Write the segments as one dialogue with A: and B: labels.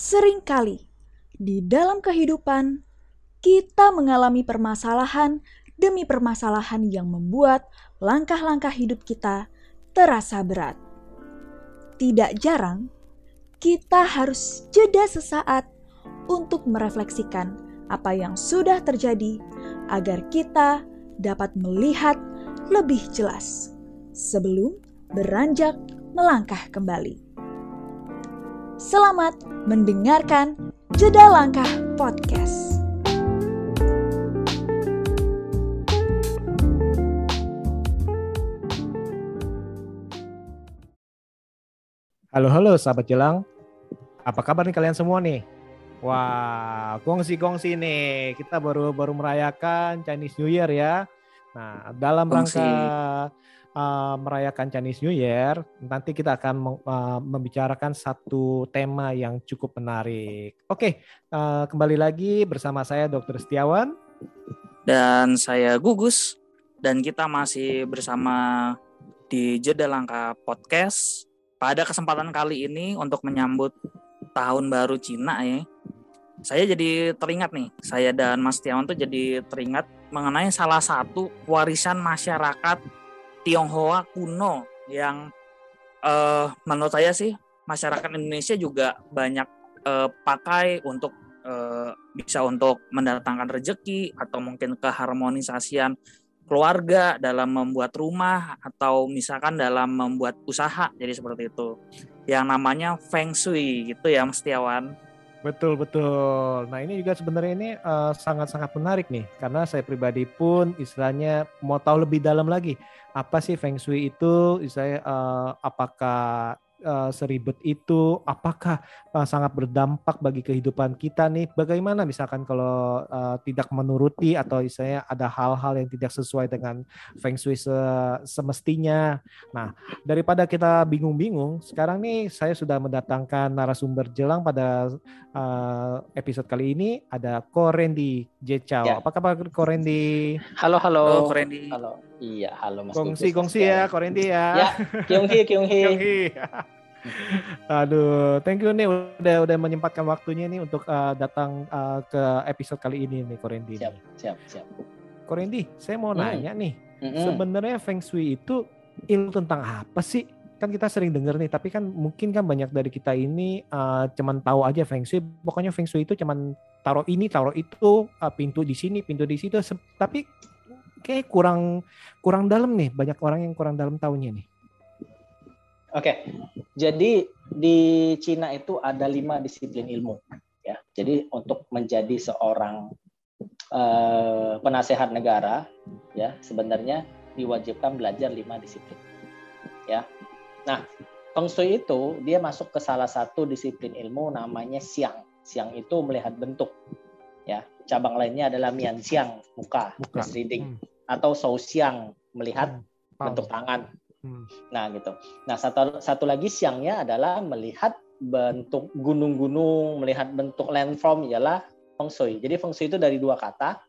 A: Seringkali di dalam kehidupan kita mengalami permasalahan demi permasalahan yang membuat langkah-langkah hidup kita terasa berat. Tidak jarang kita harus jeda sesaat untuk merefleksikan apa yang sudah terjadi agar kita dapat melihat lebih jelas sebelum beranjak melangkah kembali. Selamat mendengarkan Jeda Langkah Podcast.
B: Halo halo sahabat jelang, apa kabar nih kalian semua nih? Wah, gongsi-gongsi nih, kita baru baru merayakan Chinese New Year ya. Nah, dalam
C: Gongsi.
B: rangka uh, merayakan Chinese New Year, nanti kita akan uh, membicarakan satu tema yang cukup menarik. Oke, uh, kembali lagi bersama saya Dr. Setiawan.
C: Dan saya Gugus dan kita masih bersama di Jeda Langkah Podcast. Pada kesempatan kali ini untuk menyambut tahun baru Cina ya. Saya jadi teringat nih, saya dan Mas Tiawan tuh jadi teringat mengenai salah satu warisan masyarakat Tionghoa kuno yang eh, menurut saya sih masyarakat Indonesia juga banyak eh, pakai untuk eh, bisa untuk mendatangkan rejeki atau mungkin keharmonisasian keluarga dalam membuat rumah atau misalkan dalam membuat usaha jadi seperti itu. Yang namanya feng shui gitu ya Mas Tiawan
B: Betul betul. Nah ini juga sebenarnya ini uh, sangat-sangat menarik nih karena saya pribadi pun istilahnya mau tahu lebih dalam lagi apa sih feng shui itu, saya uh, apakah uh, seribet itu, apakah uh, sangat berdampak bagi kehidupan kita nih? Bagaimana misalkan kalau uh, tidak menuruti atau istilahnya ada hal-hal yang tidak sesuai dengan feng shui se semestinya. Nah daripada kita bingung-bingung, sekarang nih saya sudah mendatangkan narasumber jelang pada uh, episode kali ini ada Korendi Jecao.
D: Ya.
B: Apa kabar Korendi?
D: Halo, halo.
C: Halo, Korendi.
D: Halo. Iya, halo Mas
B: Gongsi gongsi ya Korendi ya.
D: Ya, Kyunghi, Kyunghi.
B: Kyunghi. Aduh, thank you nih udah udah menyempatkan waktunya nih untuk uh, datang uh, ke episode kali ini nih Korendi.
D: Siap, siap, siap.
B: Korendi, saya mau
D: Hmm.
B: nanya nih,
D: Mm-mm.
B: sebenarnya Feng Shui itu ilmu tentang apa sih? Kan kita sering dengar nih, tapi kan mungkin kan banyak dari kita ini uh, cuman tahu aja Feng Shui. Pokoknya Feng Shui itu cuman taruh ini, taruh itu, uh, pintu di sini, pintu di situ. Tapi kayak kurang kurang dalam nih. Banyak orang yang kurang dalam tahunya nih.
D: Oke, jadi di Cina itu ada lima disiplin ilmu. Ya, jadi untuk menjadi seorang eh, penasehat negara, ya sebenarnya diwajibkan belajar lima disiplin. Ya, nah Feng Shui itu dia masuk ke salah satu disiplin ilmu namanya Xiang. Xiang itu melihat bentuk. Ya, cabang lainnya adalah Mian Xiang, muka,
B: Muka.
D: reading,
B: Hmm.
D: Atau Shou Xiang, melihat
B: Hmm,
D: bentuk tangan.
B: Hmm.
D: Nah, gitu. Nah, satu satu lagi siangnya adalah melihat bentuk gunung-gunung, melihat bentuk landform ialah feng shui. Jadi feng shui itu dari dua kata.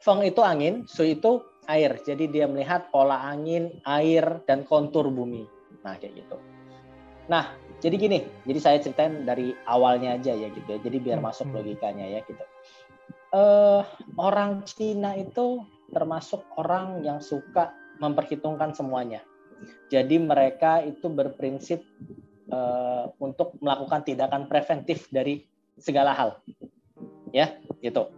D: Feng itu angin, shui itu air. Jadi dia melihat pola angin, air dan kontur bumi. Nah, kayak gitu. Nah, jadi gini. Jadi saya ceritain dari awalnya aja ya gitu ya. Jadi biar
B: Hmm,
D: masuk
B: hmm.
D: logikanya ya gitu. Eh, orang Cina itu termasuk orang yang suka memperhitungkan semuanya. Jadi mereka itu berprinsip eh, untuk melakukan tindakan preventif dari segala hal, ya, gitu.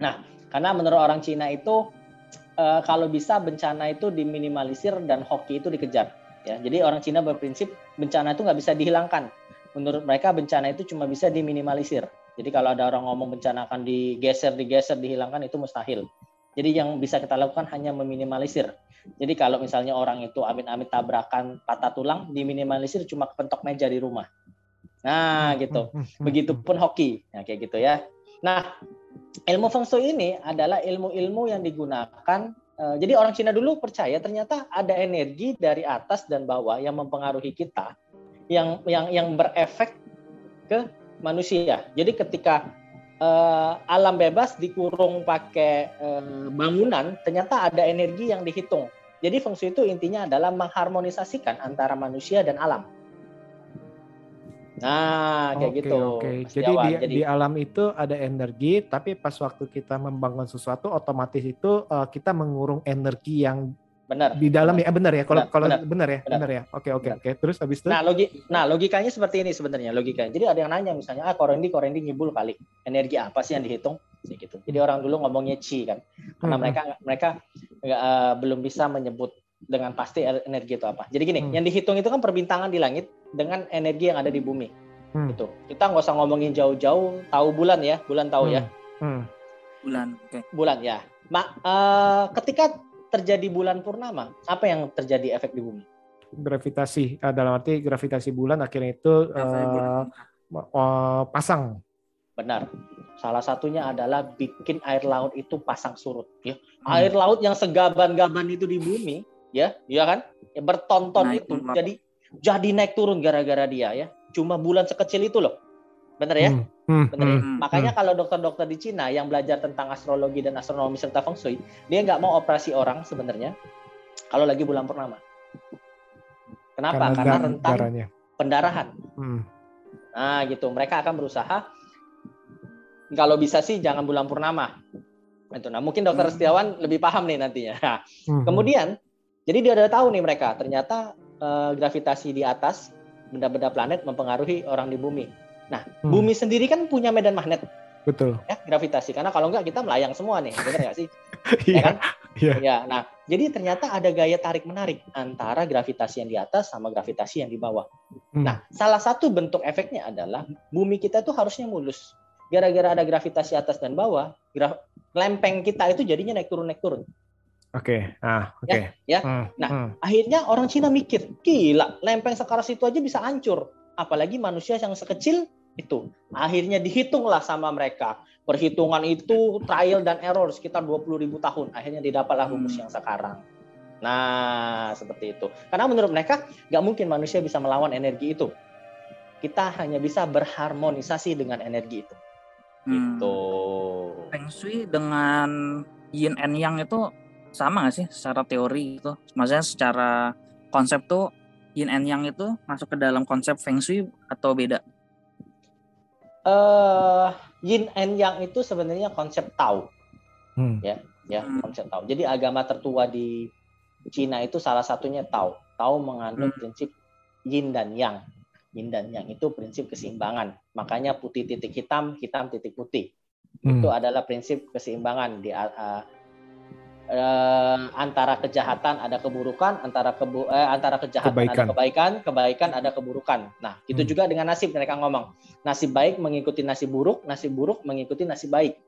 D: Nah, karena menurut orang Cina itu eh, kalau bisa bencana itu diminimalisir dan hoki itu dikejar, ya. Jadi orang Cina berprinsip bencana itu nggak bisa dihilangkan. Menurut mereka bencana itu cuma bisa diminimalisir. Jadi kalau ada orang ngomong bencana akan digeser, digeser, dihilangkan itu mustahil. Jadi yang bisa kita lakukan hanya meminimalisir. Jadi kalau misalnya orang itu amit-amit tabrakan patah tulang, diminimalisir cuma kepentok meja di rumah. Nah, gitu.
B: Hmm, hmm, hmm,
D: Begitupun hoki. Nah, kayak gitu ya. Nah, ilmu feng shui ini adalah ilmu-ilmu yang digunakan eh, jadi orang Cina dulu percaya ternyata ada energi dari atas dan bawah yang mempengaruhi kita yang yang yang berefek ke manusia. Jadi ketika eh, alam bebas dikurung pakai eh, bangunan, ternyata ada energi yang dihitung. Jadi feng shui itu intinya adalah mengharmonisasikan antara manusia dan alam. Nah, kayak
B: Oke,
D: gitu.
B: Oke,
D: Mas
B: Jadi di,
D: Jadi
B: di alam itu ada energi, tapi pas waktu kita membangun sesuatu, otomatis itu eh, kita mengurung energi yang
D: benar.
B: di dalam ya. Eh, benar ya? Kalau
D: Benar,
B: kalau
D: benar.
B: benar ya,
D: Benar.
B: benar ya. Oke, oke, oke. Terus habis itu?
D: Nah, logi nah logikanya seperti ini sebenarnya logikanya. Jadi ada yang nanya misalnya, ah Korendi Korendi ngibul kali. Energi apa sih yang dihitung? Kayak gitu. Jadi orang dulu ngomongnya chi kan. Karena
B: Hmm,
D: mereka mereka nggak, eh, belum bisa menyebut dengan pasti energi itu apa. Jadi gini,
B: Hmm.
D: yang dihitung itu kan perbintangan di langit dengan energi yang ada di bumi.
B: Hmm.
D: Gitu. Kita nggak usah ngomongin jauh-jauh, tahu bulan ya, bulan tahu ya.
B: Hmm.
C: bulan. Oke.
D: bulan ya. Ma, eh, ketika terjadi bulan purnama, apa yang terjadi efek di bumi?
B: Gravitasi eh, dalam arti gravitasi bulan akhirnya itu eh, eh, pasang.
D: Benar. Salah satunya adalah bikin air laut itu pasang surut. Ya.
B: Hmm.
D: Air laut yang segaban-gaban itu di bumi, ya, ya kan? Ya, bertonton
C: Naik
D: itu
C: turun.
D: jadi jadi naik turun gara-gara dia ya. Cuma bulan sekecil itu loh. Bener ya?
B: Hmm, hmm?
C: Hmm.
D: Makanya kalau dokter-dokter di Cina yang belajar tentang astrologi dan astronomi serta feng shui, dia nggak mau operasi orang sebenarnya kalau lagi bulan purnama. Kenapa? Karena,
B: dar-
D: rentan
B: darahnya.
D: pendarahan.
B: Hmm.
D: Nah, gitu. Mereka akan berusaha kalau bisa sih jangan bulan purnama. Itu. Nah, mungkin Dokter
C: Hmm.
D: Setiawan lebih paham nih nantinya. Nah,
B: Hmm,
D: kemudian jadi dia udah tahu nih mereka, ternyata eh, gravitasi di atas benda-benda planet mempengaruhi orang di bumi. Nah,
B: hmm,
D: bumi sendiri kan punya medan magnet
B: betul.
D: ya, gravitasi. Karena kalau enggak kita melayang semua nih, benar nggak sih? ya
B: Iya.
D: kan?
B: iya.
D: Ya, nah, jadi ternyata ada gaya tarik menarik antara gravitasi yang di atas sama gravitasi yang di bawah.
B: Hmm.
D: Nah, salah satu bentuk efeknya adalah bumi kita itu harusnya mulus. Gara-gara ada gravitasi atas dan bawah, gra- lempeng kita itu jadinya naik turun naik turun.
B: Oke. Ah, oke.
D: ya.
B: Hmm,
D: Nah,
B: hmm.
D: Akhirnya orang Cina mikir, gila, lempeng sekeras itu aja bisa hancur. Apalagi manusia yang sekecil itu. Akhirnya dihitunglah sama mereka. Perhitungan itu trial dan error sekitar 20 ribu tahun. Akhirnya didapatlah rumus
C: Hmm.
D: yang sekarang. Nah, seperti itu. Karena menurut mereka, nggak mungkin manusia bisa melawan energi itu. Kita hanya bisa berharmonisasi dengan energi itu.
C: Hmm.
D: Gitu.
C: Feng Shui dengan Yin and Yang itu sama nggak sih secara teori itu? Maksudnya secara konsep tuh Yin and Yang itu masuk ke dalam konsep Feng Shui atau beda?
D: Eh yin and yang itu sebenarnya konsep Tao.
B: Hmm.
D: ya
C: Hmm.
D: konsep Tao. Jadi agama tertua di Cina itu salah satunya Tao. Tao mengandung
C: Hmm.
D: prinsip yin dan yang. Yin dan yang itu prinsip keseimbangan. Makanya putih titik hitam, hitam titik putih.
B: Hmm.
D: Itu adalah prinsip keseimbangan di uh, uh, antara kejahatan ada keburukan, antara kebu eh, antara kejahatan
B: Kebaikan.
D: ada kebaikan, kebaikan ada keburukan. Nah, itu
B: Hmm.
D: juga dengan nasib mereka ngomong. Nasib baik mengikuti nasib buruk, nasib buruk mengikuti nasib baik.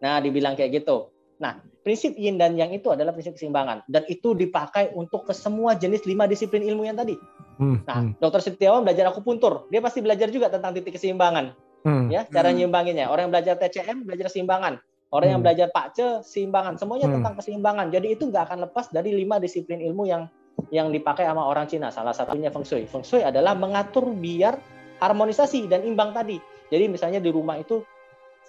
D: Nah, dibilang kayak gitu. Nah, prinsip yin dan yang itu adalah prinsip keseimbangan dan itu dipakai untuk ke semua jenis lima disiplin ilmu yang tadi.
B: Hmm,
D: Nah,
B: hmm,
D: Dokter Setiawan belajar akupuntur, dia pasti belajar juga tentang titik keseimbangan
B: hmm.
D: ya cara
C: Hmm.
D: nyimbanginnya orang yang belajar TCM belajar keseimbangan orang yang
B: Hmm.
D: belajar PACE seimbangan semuanya
B: Hmm.
D: tentang keseimbangan jadi itu nggak akan lepas dari lima disiplin ilmu yang yang dipakai sama orang Cina. Salah satunya Feng Shui. Feng Shui adalah mengatur biar harmonisasi dan imbang tadi. Jadi misalnya di rumah itu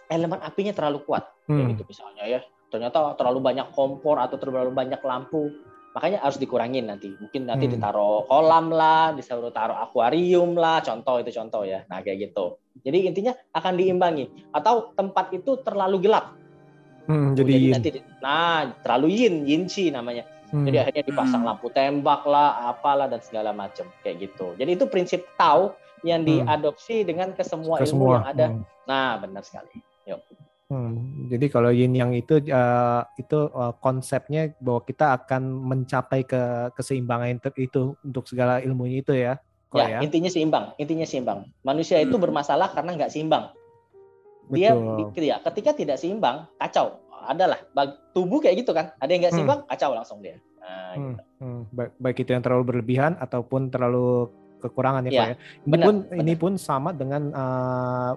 D: elemen apinya terlalu kuat. Kayak
B: Hmm.
D: gitu misalnya ya. Ternyata terlalu banyak kompor atau terlalu banyak lampu. Makanya harus dikurangin nanti. Mungkin nanti
B: Hmm.
D: ditaruh kolam lah disuruh taruh akuarium lah. Contoh itu contoh ya. Nah kayak gitu. Jadi intinya akan diimbangi. Atau tempat itu terlalu gelap
B: Hmm, jadi yin.
D: nanti nah terlalu yin yin chi namanya
B: Hmm.
D: jadi akhirnya dipasang
C: Hmm.
D: lampu tembak lah apalah dan segala macam kayak gitu jadi itu prinsip Tao yang
B: Hmm.
D: diadopsi dengan ke semua
B: ke
D: ilmu yang ada
B: Hmm.
D: nah benar sekali
B: Hmm, Jadi kalau yin yang itu eh, itu eh, konsepnya bahwa kita akan mencapai ke keseimbangan itu untuk segala ilmunya itu ya. Kok
D: ya,
B: ya?
D: intinya seimbang intinya seimbang manusia itu bermasalah karena nggak seimbang dia di- ya, ketika tidak seimbang kacau adalah tubuh kayak gitu kan ada yang nggak
B: Hmm.
D: seimbang kacau langsung dia nah,
B: Hmm,
D: gitu.
B: hmm. Baik, baik itu yang terlalu berlebihan ataupun terlalu kekurangan ya,
D: Ya,
B: Pak ya. Ini
D: benar,
B: pun ini pun sama dengan eh,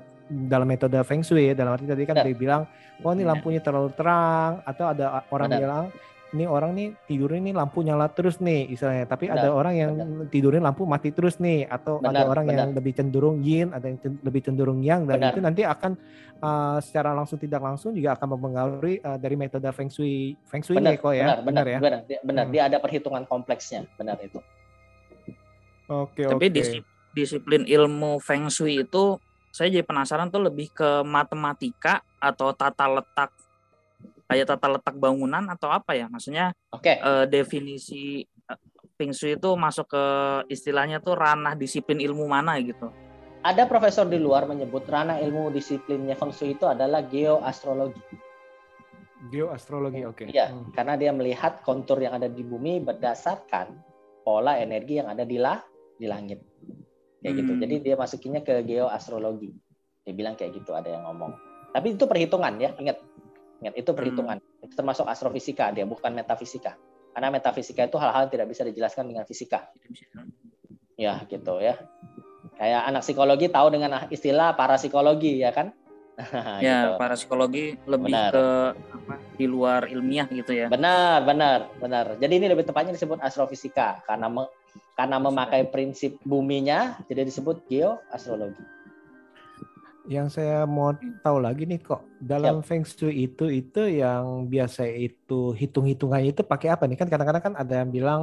B: dalam metode Feng Shui ya. Dalam arti tadi kan
D: Benar.
B: dia bilang, oh ini
D: Benar.
B: lampunya terlalu terang atau ada orang
D: Benar.
B: bilang ini orang nih tidurnya ini lampu nyala terus nih istilahnya. Tapi ada
D: Benar,
B: orang yang tidurnya lampu mati terus nih atau ada
D: Benar,
B: orang yang lebih cenderung yin, ada yang lebih cenderung yang dan
D: Benar.
B: itu nanti akan eh, secara langsung tidak langsung juga akan mempengaruhi eh, dari metode Feng Shui Feng Shui
D: benar,
B: nih kok ya.
D: benar, benar,
B: ya.
D: benar, dia, benar.
B: Hmm.
D: Dia ada perhitungan kompleksnya, benar itu.
B: Oke,
C: Tapi
B: oke.
C: disi- disiplin ilmu feng shui itu saya jadi penasaran tuh lebih ke matematika atau tata letak kayak tata letak bangunan atau apa ya maksudnya
D: Oke.
C: eh, definisi eh, feng shui itu masuk ke istilahnya tuh ranah disiplin ilmu mana gitu
D: Ada profesor di luar menyebut ranah ilmu disiplinnya Feng Shui itu adalah geoastrologi.
B: Geoastrologi, oke.
D: Iya,
B: Hmm.
D: karena dia melihat kontur yang ada di bumi berdasarkan pola energi yang ada di lah di langit. Kayak gitu.
C: Hmm.
D: Jadi dia masukinnya ke geoastrologi. Dia bilang kayak gitu ada yang ngomong. Tapi itu perhitungan ya, ingat. Ingat itu perhitungan. Itu termasuk astrofisika dia, bukan metafisika. Karena metafisika itu hal-hal yang tidak bisa dijelaskan dengan fisika. Ya, gitu ya. Kayak anak psikologi tahu dengan istilah parapsikologi ya kan?
C: ya
D: Gitu.
C: para psikologi lebih
D: Benar.
C: ke apa di luar ilmiah gitu ya
D: Benar, benar, benar. Jadi ini lebih tepatnya disebut astrofisika karena me- karena memakai prinsip buminya jadi disebut geoastrologi.
B: Yang saya mau tahu lagi nih kok dalam Feng Shui itu itu yang biasa itu hitung-hitungannya itu pakai apa nih? Kan kadang-kadang kan ada yang bilang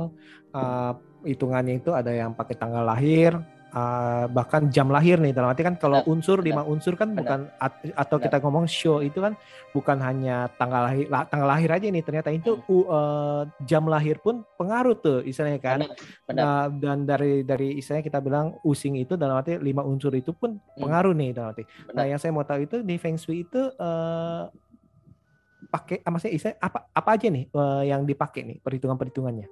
B: uh, hitungannya itu ada yang pakai tanggal lahir uh, bahkan jam lahir nih dalam arti kan kalau
D: Benar,
B: unsur
D: benar,
B: lima unsur kan
D: benar.
B: bukan at- atau
D: Benar.
B: kita ngomong show itu kan bukan hanya tanggal lahir lah- tanggal lahir aja nih ternyata itu
D: Hmm.
B: uh, jam lahir pun pengaruh tuh istilahnya kan
D: Benar, benar.
B: Nah, dan dari dari istilahnya kita bilang using itu dalam arti lima unsur itu pun pengaruh nih dalam arti. Nah,
D: Hmm. Benar.
B: yang saya mau tahu itu di Feng Shui itu eh, pakai ah, maksudnya istilah apa apa aja nih eh, yang dipakai nih perhitungan-perhitungannya.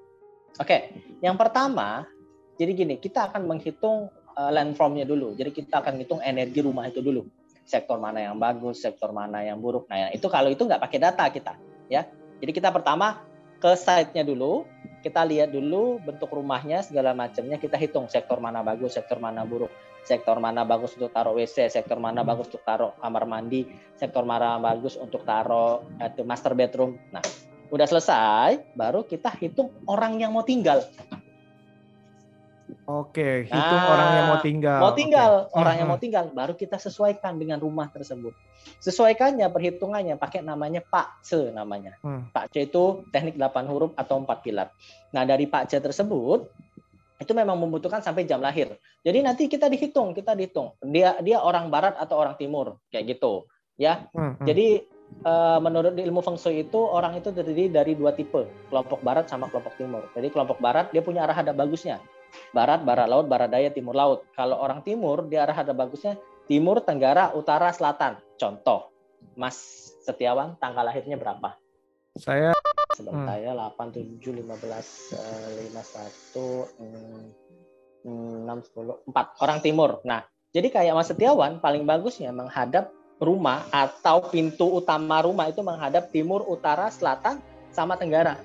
D: Oke, yang pertama, jadi gini, kita akan menghitung uh, landformnya dulu. Jadi kita akan hitung energi rumah itu dulu. Sektor mana yang bagus, sektor mana yang buruk. Nah, itu kalau itu nggak pakai data kita, ya. Jadi kita pertama ke site-nya dulu, kita lihat dulu bentuk rumahnya segala macamnya, kita hitung sektor mana bagus, sektor mana buruk, sektor mana bagus untuk taruh WC, sektor mana bagus untuk taruh kamar mandi, sektor mana bagus untuk taruh eh, master bedroom. Nah, udah selesai, baru kita hitung orang yang mau tinggal.
B: Oke, hitung
D: Nah,
B: orang yang mau tinggal.
D: mau tinggal,
B: Oke.
D: orang yang mau tinggal, baru kita sesuaikan dengan rumah tersebut. Sesuaikannya perhitungannya pakai namanya Pak Ce namanya.
B: Hmm.
D: Pak C itu teknik 8 huruf atau 4 pilar. Nah, dari Pak C tersebut itu memang membutuhkan sampai jam lahir. Jadi nanti kita dihitung, kita dihitung. Dia dia orang barat atau orang timur kayak gitu, ya.
B: Hmm, hmm.
D: Jadi eh, menurut ilmu feng shui itu orang itu terdiri dari dua tipe, kelompok barat sama kelompok timur. Jadi kelompok barat dia punya arah hadap bagusnya. Barat, barat laut, barat daya, timur laut. Kalau orang timur dia arah hadap bagusnya timur, tenggara, utara, selatan. Contoh, Mas Setiawan tanggal lahirnya berapa?
B: saya
D: Sebentar ya 8 7 15 eh, 51 mm, 6 10 4 orang timur. Nah, jadi kayak Mas Setiawan paling bagusnya menghadap rumah atau pintu utama rumah itu menghadap timur, utara, selatan sama tenggara.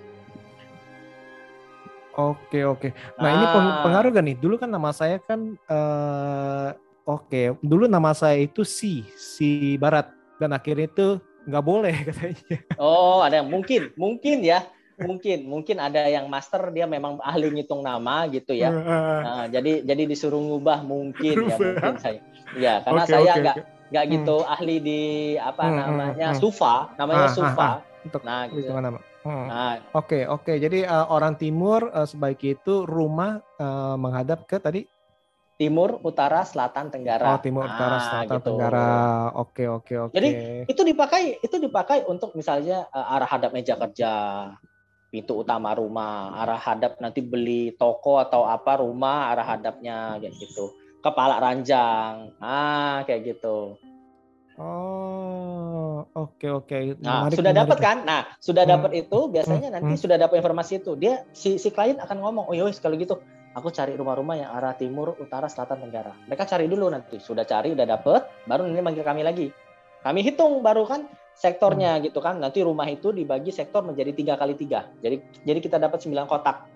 B: Oke oke. Nah ini peng-
D: Ah.
B: pengaruh gak nih? Dulu kan nama saya kan eh oke. Dulu nama saya itu si si Barat dan akhirnya itu nggak boleh katanya.
D: Oh, ada yang mungkin, mungkin ya. Mungkin, mungkin ada yang master dia memang ahli ngitung nama gitu ya. Nah, jadi jadi disuruh ngubah mungkin ya mungkin saya. Ya, karena
B: Oke,
D: saya nggak
B: oke.
D: nggak gitu ahli di apa
B: Hmm, hmm,
D: namanya
B: hmm.
D: sufa, namanya
B: Ah, ah,
D: sufa.
B: Untuk
D: Nah, gitu.
B: nama. Hmm.
D: Nah,
B: Oke oke. Jadi eh, orang timur eh, sebaiknya itu rumah eh, menghadap ke tadi
D: timur, utara, selatan, tenggara.
B: oh timur utara
D: Nah,
B: selatan
D: gitu.
B: tenggara. Oke oke oke.
D: Jadi, Itu dipakai itu dipakai untuk misalnya eh, arah hadap meja kerja, pintu utama rumah, arah hadap nanti beli toko atau apa rumah, arah hadapnya kayak gitu. Kepala ranjang. Ah, kayak gitu.
B: Oh oke oke.
D: Nah,
B: Menarik,
D: sudah dapat kan? Nah, sudah
B: Hmm.
D: dapat itu biasanya
B: Hmm,
D: nanti
B: hmm.
D: sudah dapat informasi itu. Dia si si klien akan ngomong, "Oh, yowes kalau gitu aku cari rumah-rumah yang arah timur, utara, selatan, tenggara." Mereka cari dulu nanti. Sudah cari, udah dapet, baru ini manggil kami lagi. Kami hitung baru kan sektornya
B: Hmm.
D: gitu kan. Nanti rumah itu dibagi sektor menjadi tiga kali tiga. Jadi jadi kita dapat 9 kotak.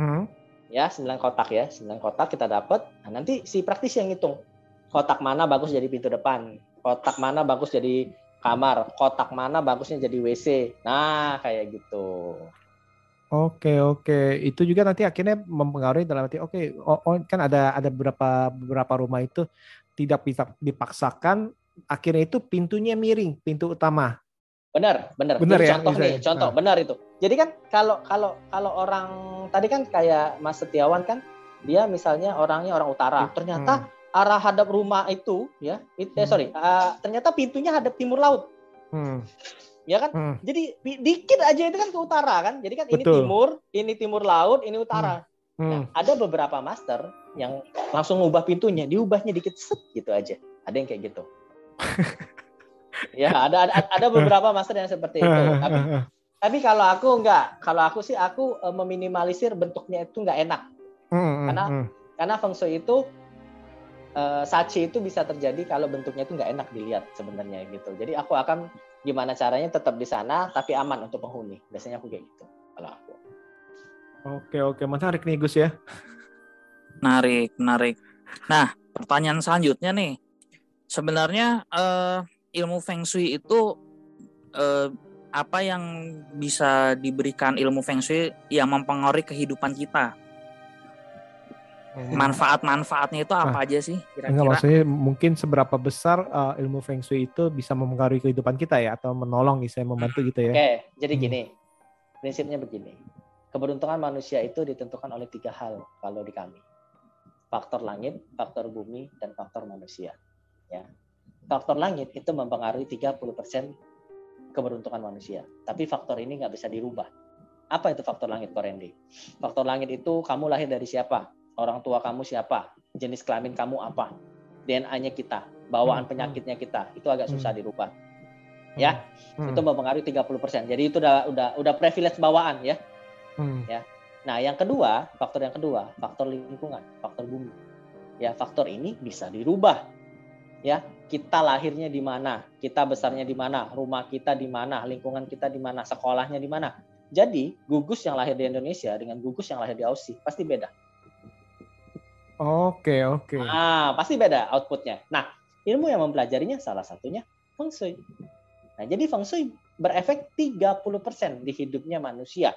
B: Hmm.
D: Ya, 9 kotak ya. 9 kotak kita dapat. Nah, nanti si praktisi yang hitung. Kotak mana bagus jadi pintu depan, kotak mana bagus jadi kamar, kotak mana bagusnya jadi WC. Nah, kayak gitu.
B: Oke oke itu juga nanti akhirnya mempengaruhi dalam arti oke oh, oh, kan ada ada beberapa beberapa rumah itu tidak bisa dipaksakan akhirnya itu pintunya miring pintu utama
D: Benar, benar.
B: Benar ya,
D: contoh
B: bisa
D: nih, contoh
B: Nah.
D: benar itu. Jadi kan kalau kalau kalau orang tadi kan kayak Mas Setiawan kan dia misalnya orangnya orang utara, ternyata arah hadap rumah itu ya, it, eh,
B: Hmm.
D: sorry, uh, ternyata pintunya hadap timur laut,
B: Hmm.
D: ya kan?
B: Hmm.
D: Jadi di- dikit aja itu kan ke utara kan, jadi kan ini
B: Betul.
D: timur, ini timur laut, ini utara. Nah,
B: Hmm.
D: ada beberapa master yang langsung ngubah pintunya, diubahnya dikit set gitu aja. Ada yang kayak gitu. ya, ada, ada ada beberapa master yang seperti itu. Tapi tapi kalau aku enggak, kalau aku sih aku eh, meminimalisir bentuknya itu enggak enak.
B: Hmm, hmm,
D: Karena-
B: hmm.
D: Karena feng shui itu eh, saci itu bisa terjadi kalau bentuknya itu enggak enak dilihat sebenarnya gitu. Jadi aku akan gimana caranya tetap di sana tapi aman untuk penghuni. Biasanya aku kayak gitu kalau aku.
B: Oke oke menarik nih Gus ya.
C: Menarik, menarik. Nah, pertanyaan selanjutnya nih. Sebenarnya eh, ilmu Feng Shui itu eh, apa yang bisa diberikan ilmu Feng Shui yang mempengaruhi kehidupan kita? Manfaat-manfaatnya itu apa aja sih
B: Enggak
C: kira-kira?
B: maksudnya mungkin seberapa besar uh, ilmu Feng Shui itu bisa mempengaruhi kehidupan kita ya atau menolong misalnya membantu gitu ya.
D: Oke, jadi
B: Hmm.
D: gini. Prinsipnya begini. Keberuntungan manusia itu ditentukan oleh tiga hal kalau di kami. Faktor langit, faktor bumi, dan faktor manusia. Ya. Faktor langit itu mempengaruhi 30% keberuntungan manusia. Tapi faktor ini nggak bisa dirubah. Apa itu faktor langit, Korendi? Faktor langit itu kamu lahir dari siapa? Orang tua kamu siapa? Jenis kelamin kamu apa? DNA-nya kita, bawaan
B: Hmm,
D: penyakitnya kita. Itu agak susah
B: Hmm.
D: dirubah. Ya,
B: Hmm.
D: itu mempengaruhi 30%. Jadi itu udah udah udah privilege bawaan ya.
B: Hmm.
D: Nah, yang kedua, faktor yang kedua, faktor lingkungan, faktor bumi. Ya, faktor ini bisa dirubah. Ya, kita lahirnya di mana, kita besarnya di mana, rumah kita di mana, lingkungan kita di mana, sekolahnya di mana. Jadi, gugus yang lahir di Indonesia dengan gugus yang lahir di Aussie pasti beda.
B: Oke oke.
D: Ah, pasti beda outputnya. Nah, ilmu yang mempelajarinya salah satunya Feng Shui. Nah, jadi Feng Shui berefek 30% di hidupnya manusia.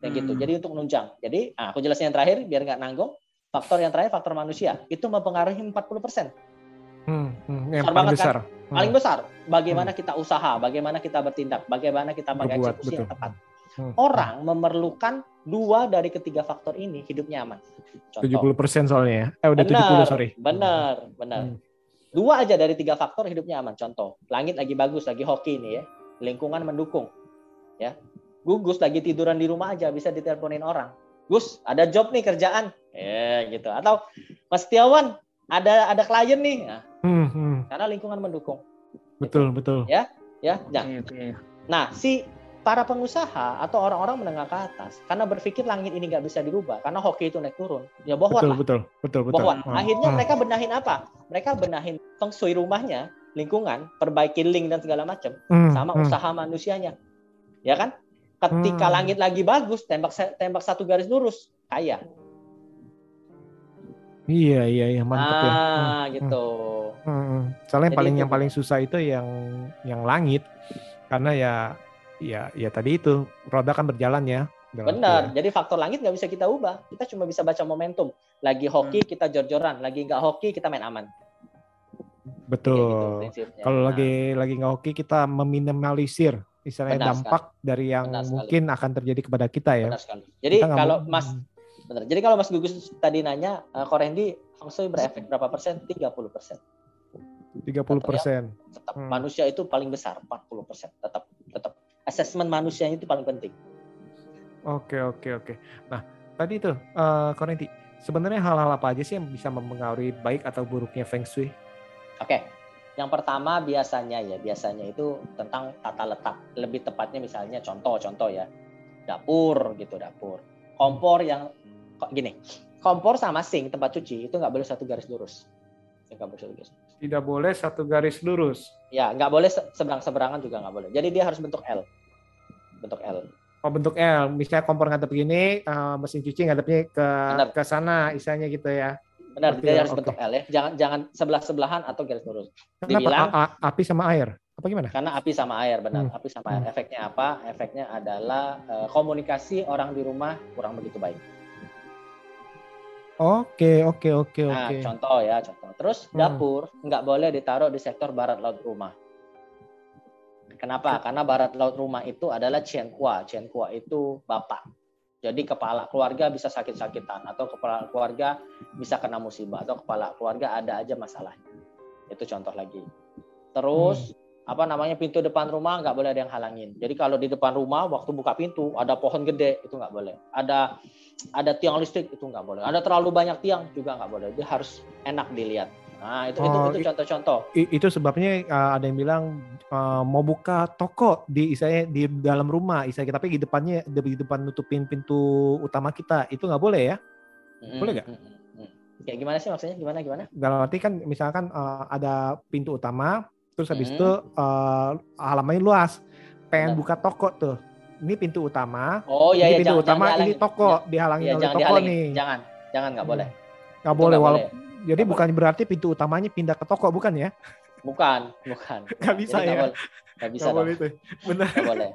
D: Kayak gitu.
C: Hmm.
D: Jadi untuk menunjang. Jadi, ah, aku jelasin yang terakhir biar nggak nanggung. Faktor yang terakhir faktor manusia itu mempengaruhi 40%.
B: Hmm, hmm, Yang
D: Besar
B: paling
D: kan?
B: besar. Hmm.
D: Paling besar bagaimana kita usaha, bagaimana kita bertindak, bagaimana kita mengeksekusi yang tepat.
B: Hmm.
D: Orang memerlukan dua dari ketiga faktor ini hidupnya aman. Contoh.
B: 70% soalnya ya. Eh udah
D: Benar,
B: 70 sorry.
D: Benar, benar.
B: Hmm.
D: Dua aja dari tiga faktor hidupnya aman. Contoh, langit lagi bagus, lagi hoki nih ya. Lingkungan mendukung. Ya. Gugus lagi tiduran di rumah aja bisa diteleponin orang. Gus, ada job nih kerjaan. Ya, gitu. Atau Mas Setiawan, ada ada klien nih. Nah,
B: Hmm, hmm.
D: karena lingkungan mendukung.
B: Betul betul.
D: Ya. Nah,
C: Oke, oke.
D: Nah, si para pengusaha atau orang-orang menengah ke atas karena berpikir langit ini nggak bisa dirubah karena hoki itu naik turun, ya bohong
B: Betul
D: lah.
B: betul betul betul.
D: Bohong.
B: Hmm,
D: Akhirnya
B: hmm.
D: mereka benahin apa? Mereka benahin feng shui rumahnya, lingkungan, perbaiki link dan segala macam,
B: Hmm,
D: sama
B: hmm.
D: usaha manusianya. Ya kan? Ketika
B: Hmm.
D: langit lagi bagus, tembak tembak satu garis lurus, kaya.
B: Iya iya iya mantap ya. Hmm,
D: ah, gitu.
B: hmm, hmm. Soalnya yang
D: Jadi
B: paling
D: itu
B: yang paling susah itu yang yang langit karena ya ya ya tadi itu roda kan berjalan ya.
D: Benar.
B: arti
D: Jadi faktor langit nggak bisa kita ubah. Kita cuma bisa baca momentum. Lagi hoki kita jor-joran, lagi nggak hoki kita main aman.
B: ya. Betul.
D: gitu.
B: Kalau
D: Nah,
B: lagi lagi nggak oke kita meminimalisir istilahnya
D: Benar
B: dampak dari yang
D: Benar sekali.
B: mungkin akan terjadi kepada kita ya.
D: benar sekali. Jadi
B: Kita
D: kalau
B: mau-
D: Mas benar. Jadi kalau Mas Gugus tadi nanya uh, Korendi Feng Shui berefek berapa persen? 30 persen.
B: 30 persen.
D: Tetap
B: Hmm.
D: manusia itu paling besar 40 persen. Tetap asesmen manusianya itu paling penting.
B: Oke oke oke. Nah tadi itu eh Korenti, sebenarnya hal-hal apa aja sih yang bisa mempengaruhi baik atau buruknya Feng Shui?
D: Oke. Yang pertama biasanya ya, biasanya itu tentang tata letak. Lebih tepatnya misalnya contoh-contoh ya. Dapur gitu, dapur. Kompor yang kok gini. Kompor sama sink tempat cuci itu nggak boleh satu garis lurus. Nggak boleh satu garis.
B: Tidak boleh satu garis lurus.
D: Ya, nggak boleh se- seberang-seberangan juga nggak boleh. Jadi dia harus bentuk L. Bentuk L.
B: Oh bentuk L, misalnya kompor ngadep begini, eh, mesin cuci ngadepnya ke
D: Benar.
B: ke sana, isanya gitu ya.
D: Benar, dia harus
B: oke.
D: bentuk L ya. Jangan jangan sebelah-sebelahan atau garis lurus.
B: Kenapa
D: Dibilang-
B: A- a- api sama air? Apa gimana?
D: Karena api sama air, benar.
B: Hmm.
D: Api sama air. Efeknya apa? Efeknya adalah eh, komunikasi orang di rumah kurang begitu baik.
B: Oke oke oke
D: Nah,
B: oke.
D: contoh ya, contoh. Terus
B: Hmm.
D: dapur nggak boleh ditaruh di sektor barat laut rumah. Kenapa? Karena barat laut rumah itu adalah Chen Kua. Chen Kua itu bapak. Jadi kepala keluarga bisa sakit-sakitan atau kepala keluarga bisa kena musibah atau kepala keluarga ada aja masalahnya. Itu contoh lagi. Terus apa namanya pintu depan rumah nggak boleh ada yang halangin. Jadi kalau di depan rumah waktu buka pintu ada pohon gede itu nggak boleh. Ada ada tiang listrik itu nggak boleh. Ada terlalu banyak tiang juga nggak boleh. Dia harus enak dilihat. Nah itu itu
B: Oh,
D: itu contoh-contoh.
B: Itu sebabnya uh, ada yang bilang uh, mau buka toko di istilahnya di dalam rumah istilahnya tapi di depannya di depan nutupin pintu utama kita itu nggak boleh ya Boleh nggak?
D: Mm. Kayak gimana sih maksudnya? Gimana gimana?
B: dalam arti kan misalkan uh, ada pintu utama terus habis
D: Hmm.
B: itu uh, halamannya luas pengen
D: Benar.
B: buka toko tuh ini pintu utama
D: Oh iya
B: ini
D: iya
B: pintu
D: jangan,
B: utama
D: jangan
B: ini toko
D: Ya,
B: dihalangi
D: Iya
B: oleh
D: jangan
B: toko
D: dihalangin.
B: nih
D: Jangan jangan nggak boleh.
B: nggak boleh
D: nggak
B: walaupun jadi
D: Nggak
B: bukan berarti pintu utamanya pindah ke toko bukan ya
D: Bukan bukan.
B: Nggak bisa
D: Jadi nggak
B: ya?
D: boleh. Nggak bisa
B: nggak
D: dong.
B: boleh itu benar
D: Nggak boleh.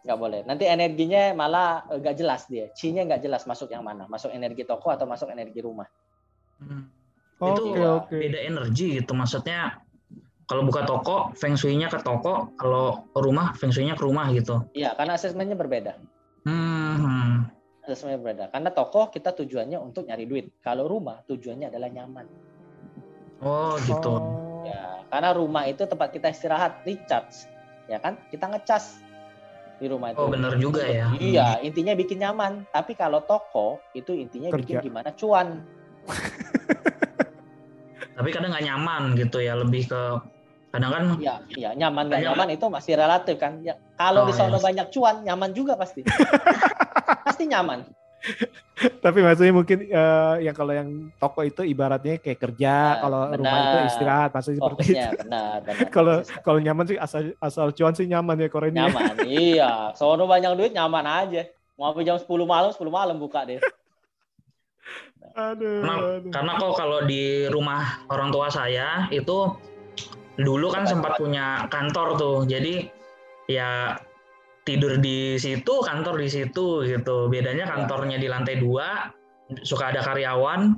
D: Nggak boleh. Nanti energinya malah eh, nggak jelas dia. Ci-nya nggak jelas masuk yang mana. Masuk energi toko atau masuk energi rumah.
E: Hmm.
B: oke
E: Itu
B: oke
E: beda energi gitu maksudnya kalau buka toko feng shui-nya ke toko kalau rumah feng shui-nya ke rumah gitu
D: Iya karena asesmennya berbeda.
E: hmm, hmm.
D: Asesmennya berbeda. Karena toko kita tujuannya untuk nyari duit. Kalau rumah tujuannya adalah nyaman.
E: oh gitu
B: Oh.
D: Ya, karena rumah itu tempat kita istirahat, recharge. Ya kan? Kita ngecas di rumah itu.
E: oh bener juga ya
D: Iya, intinya bikin nyaman. Tapi kalau toko itu intinya
B: Kerja.
D: bikin gimana cuan.
E: tapi kadang nggak nyaman gitu ya lebih ke kadang kan
D: Iya, iya nyaman nggak nyaman itu masih relatif kan. Ya, kalau
E: Oh,
D: di sana
E: iya.
D: banyak cuan, nyaman juga pasti. pasti nyaman.
B: Tapi maksudnya mungkin eh, ya kalau yang toko itu ibaratnya kayak kerja,
D: Nah,
B: kalau rumah
D: benar.
B: itu istirahat, maksudnya seperti itu.
D: Benar, benar.
B: Kalau kalau nyaman sih asal asal cuan sih nyaman ya Korea ini.
D: nyaman, iya. Sono banyak duit nyaman aja. Mau sampai jam 10 malam, 10 malam buka deh.
B: Aduh,
E: Karena,
B: aduh.
E: karena kok kalau di rumah orang tua saya itu dulu kan sempat punya kantor tuh. Jadi ya tidur di situ, kantor di situ gitu. Bedanya kantornya di lantai dua, suka ada karyawan.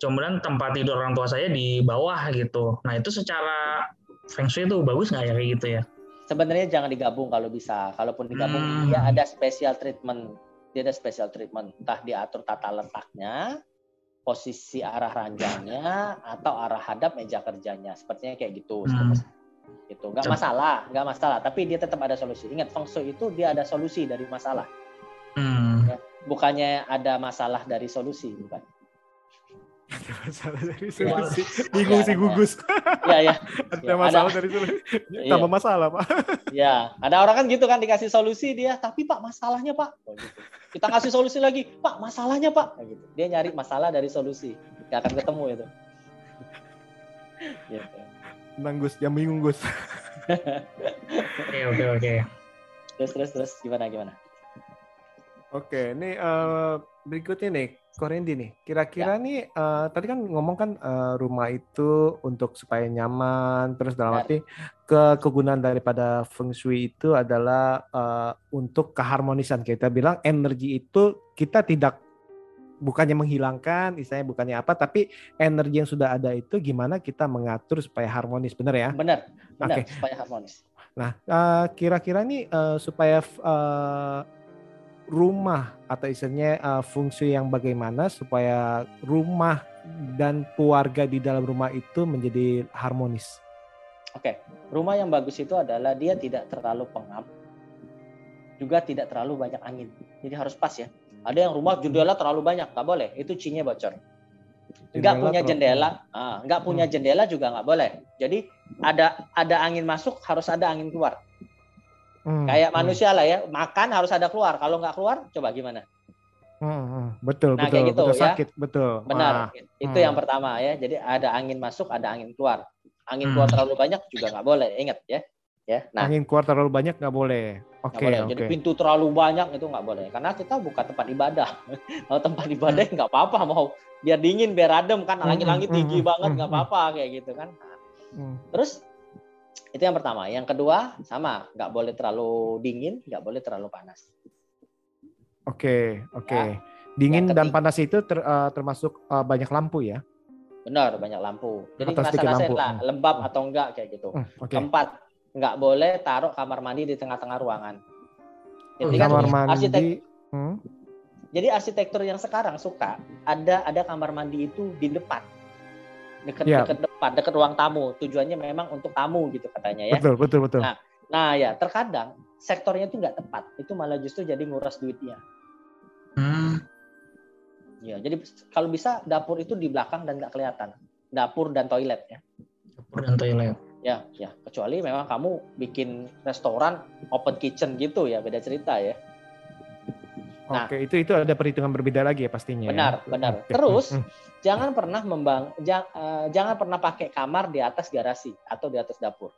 E: Kemudian tempat tidur orang tua saya di bawah gitu. Nah itu secara feng shui itu bagus nggak ya kayak gitu ya?
D: Sebenarnya jangan digabung kalau bisa. Kalaupun digabung
E: Hmm.
D: dia ada special treatment. Dia ada special treatment. Entah diatur tata letaknya, posisi arah ranjangnya, atau arah hadap meja kerjanya. Sepertinya kayak gitu.
E: Hmm.
D: Itu nggak masalah, nggak masalah. Tapi dia tetap ada solusi. Ingat feng shui itu dia ada solusi dari masalah.
E: Hmm.
D: Bukannya ada masalah dari solusi, bukan.
B: Masalah dari solusi. Bingung
D: Ya,
B: sih
D: ya.
B: gugus.
D: Ya ya,
B: Ada masalah
D: ada.
B: dari solusi.
D: Iya.
B: Tambah masalah, Pak.
D: ya. Ada orang kan gitu kan dikasih solusi dia, tapi Pak masalahnya Pak. Oh, gitu. Kita ngasih solusi lagi, Pak masalahnya Pak. Nah, gitu. Dia nyari masalah dari solusi, nggak akan ketemu itu. Gitu.
B: Tenang Gus, jangan bingung Gus.
E: Oke oke oke.
D: Terus terus terus gimana gimana?
B: Oke, ini eh, berikutnya nih, Korendi nih. Kira-kira
D: Ya.
B: nih, eh, tadi kan ngomong kan eh, rumah itu untuk supaya nyaman, terus dalam
D: Benar.
B: arti ke kegunaan daripada feng shui itu adalah eh, untuk keharmonisan. Kita bilang energi itu kita tidak bukannya menghilangkan, istilahnya bukannya apa, tapi energi yang sudah ada itu gimana kita mengatur supaya harmonis, bener ya?
D: Benar, benar
B: Oke.
D: supaya harmonis.
B: Nah, eh, kira-kira nih eh, supaya eh, rumah atau istilahnya eh, fungsi yang bagaimana supaya rumah dan keluarga di dalam rumah itu menjadi harmonis.
D: Oke, rumah yang bagus itu adalah dia tidak terlalu pengap, juga tidak terlalu banyak angin. Jadi harus pas ya. Ada yang rumah jendela terlalu banyak, nggak boleh. Itu cinya bocor. Nggak punya
B: terlalu-
D: jendela, ah, nggak punya jendela juga nggak boleh. Jadi ada ada angin masuk, harus ada angin keluar.
B: Hmm,
D: Kayak
B: hmm,
D: manusia lah ya, makan harus ada keluar. Kalau nggak keluar, coba gimana?
B: hmm, hmm. Betul,
D: Nah,
B: betul,
D: kayak gitu,
B: betul
D: ya.
B: sakit, betul.
D: Benar,
B: Wah,
D: itu
B: hmm.
D: yang pertama ya. Jadi ada angin masuk, ada angin keluar. Angin
E: Hmm.
D: keluar terlalu banyak juga nggak boleh. Ingat ya, ya. Nah,
B: angin keluar terlalu banyak nggak boleh. Oke,
D: boleh.
B: oke.
D: Jadi pintu terlalu banyak itu nggak boleh. Karena kita bukan tempat ibadah. Kalau tempat ibadah nggak apa-apa mau biar dingin, biar adem kan.
B: Hmm,
D: Langit-langit
B: hmm,
D: tinggi
B: hmm,
D: banget
B: hmm,
D: nggak
B: hmm.
D: apa-apa kayak gitu kan.
B: Hmm.
D: Terus itu yang pertama. Yang kedua sama, nggak boleh terlalu dingin, nggak boleh terlalu panas.
B: Oke, oke.
D: Ya.
B: Dingin
D: Yang
B: dan
D: ketiga-
B: panas itu ter- eh, termasuk eh, banyak lampu ya?
D: Benar, banyak lampu. Jadi ngasa-ngasain
B: lampu.
D: lah,
B: Hmm.
D: lembab atau enggak kayak gitu.
B: Hmm, Oke.
D: Keempat, nggak boleh taruh kamar mandi di tengah-tengah ruangan. Jadi kan
B: Kamar
D: arsitek
B: mandi. Hmm.
D: Jadi arsitektur yang sekarang suka ada ada kamar mandi itu di depan. Dekat
B: Ya.
D: dekat depan, dekat ruang tamu. Tujuannya memang untuk tamu gitu katanya ya.
B: Betul, betul, betul.
D: Nah, Nah ya terkadang sektornya itu nggak tepat. Itu malah justru jadi nguras duitnya.
E: Hmm.
D: Ya, jadi kalau bisa dapur itu di belakang dan nggak kelihatan. Dapur dan toilet ya.
E: Dapur dan toilet.
D: Ya, ya. Kecuali memang kamu bikin restoran open kitchen gitu ya, beda cerita ya. Nah.
B: Oke, itu itu ada perhitungan berbeda lagi ya pastinya. ya?
D: Benar, benar.
B: Oke.
D: Terus
B: Hmm,
D: jangan pernah membang, jang- eh, jangan pernah pakai kamar di atas garasi atau di atas dapur.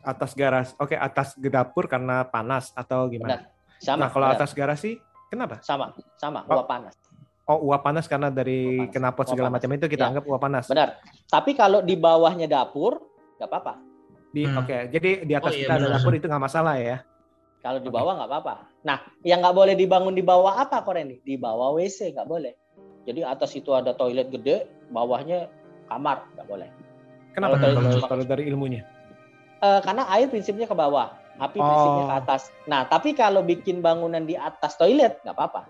B: atas garas. Oke, atas dapur karena panas atau gimana?
D: Benar. Sama.
B: Nah, kalau
D: benar.
B: atas garasi kenapa?
D: sama, sama,
B: Oh.
D: uap panas.
B: Oh, uap panas karena dari
D: panas.
B: knalpot
D: Uap
B: segala
D: panas.
B: macam itu kita
D: Ya.
B: anggap uap panas.
D: Benar. Tapi kalau di bawahnya dapur nggak apa-apa.
B: Di
E: Hmm.
B: oke, jadi di atas
E: Oh, iya,
B: kita ada
E: benar.
B: dapur itu nggak masalah ya.
D: Kalau di bawah nggak apa-apa. Nah, yang nggak boleh dibangun di bawah apa, Koreni? Di bawah WC nggak boleh. Jadi atas itu ada toilet gede, bawahnya kamar nggak boleh.
B: Kenapa
D: Kalau
B: kalau,
D: cuma-
B: kalau dari ilmunya?
D: Eh, karena air prinsipnya ke bawah, api
B: Oh.
D: prinsipnya ke atas. Nah, tapi kalau bikin bangunan di atas toilet nggak apa-apa.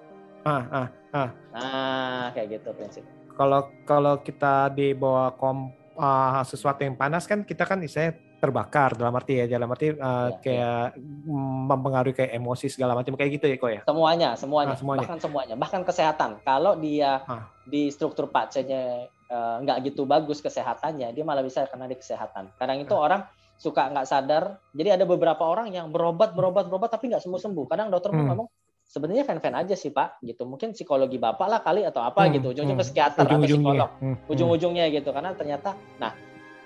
B: Ah, ah.
D: Nah, kayak gitu prinsip.
B: Kalau kalau kita di bawah kom ah, sesuatu yang panas kan kita kan istilahnya terbakar dalam arti ya dalam arti ah,
D: Iya,
B: kayak mm, mempengaruhi kayak emosi segala macam kayak gitu ya kok ya.
D: Semuanya, semuanya,
B: Ah, semuanya.
D: bahkan semuanya, bahkan kesehatan. Kalau dia
B: Ah.
D: di struktur pacenya eh, nggak gitu bagus kesehatannya, dia malah bisa kena di kesehatan. Kadang itu
B: Ah.
D: orang suka nggak sadar. Jadi ada beberapa orang yang berobat, berobat, berobat tapi nggak sembuh sembuh. Kadang dokter
B: Hmm.
D: ngomong sebenarnya fan-fan aja sih pak, gitu. Mungkin psikologi bapak lah kali atau apa
B: Hmm,
D: gitu. Ujung-ujung
B: hmm.
D: psikiater atau
B: Ujung-ujungnya.
D: psikolog.
B: Hmm, hmm.
D: Ujung-ujungnya gitu. Karena ternyata, nah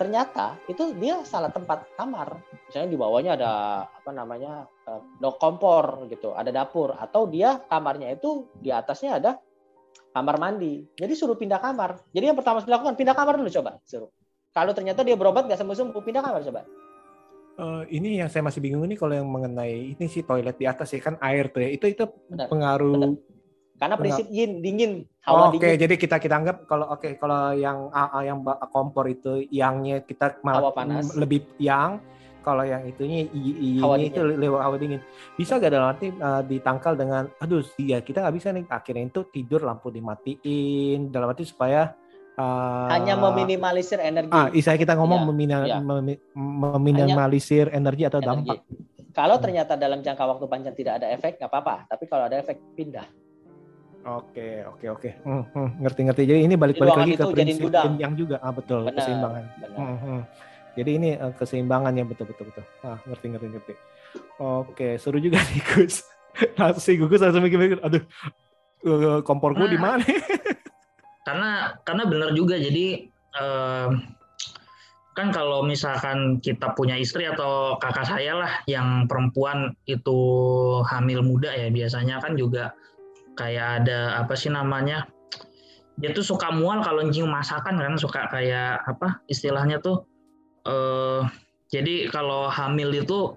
D: ternyata itu dia salah tempat kamar. Misalnya di bawahnya ada apa namanya eh, no kompor gitu, ada dapur atau dia kamarnya itu di atasnya ada kamar mandi. Jadi suruh pindah kamar. Jadi yang pertama harus dilakukan pindah kamar dulu coba suruh. Kalau ternyata dia berobat nggak sembuh-sembuh, pindah kamar coba.
B: Eh, ini yang saya masih bingung ini kalau yang mengenai ini sih toilet di atas ya kan air tuh ya itu itu
D: Benar,
B: pengaruh
D: benar. Karena prinsip yin, dingin,
B: Oh,
D: hawa
B: Oke,
D: dingin,
B: jadi kita kita anggap kalau oke kalau yang AA yang kompor itu yangnya kita malah
D: Hawa panas.
B: lebih yang kalau yang itunya i-
D: Hawa
B: i-nya itu lewat hawa dingin. Bisa gak dalam arti uh, ditangkal dengan aduh iya kita nggak bisa nih akhirnya itu tidur lampu dimatiin dalam arti supaya uh,
D: hanya meminimalisir energi.
B: ah isa kita ngomong
D: iya.
B: memi- meminimalisir energi atau
D: energi.
B: dampak.
D: Kalau
B: Hmm.
D: ternyata dalam jangka waktu panjang tidak ada efek, nggak apa-apa. Tapi kalau ada efek, pindah.
B: Oke, oke, oke. Hmm, hmm, ngerti-ngerti. Jadi ini balik-balik lagi ke prinsip yang juga. Ah betul,
D: Benar,
B: keseimbangan.
D: benar.
B: Hmm, hmm. Jadi ini eh, keseimbangan yang betul betul betul. Ah, ngerti ngerti ngerti. Oke, seru juga nih Gus. Langsung si Gugus langsung mikir-mikir, aduh, eh, komporku di
E: Nah.
B: mana?
E: karena karena benar juga jadi eh, kan kalau misalkan kita punya istri atau kakak saya lah yang perempuan itu hamil muda ya biasanya kan juga kayak ada apa sih namanya dia tuh suka mual kalau nyium masakan kan suka kayak apa istilahnya tuh eh jadi kalau hamil itu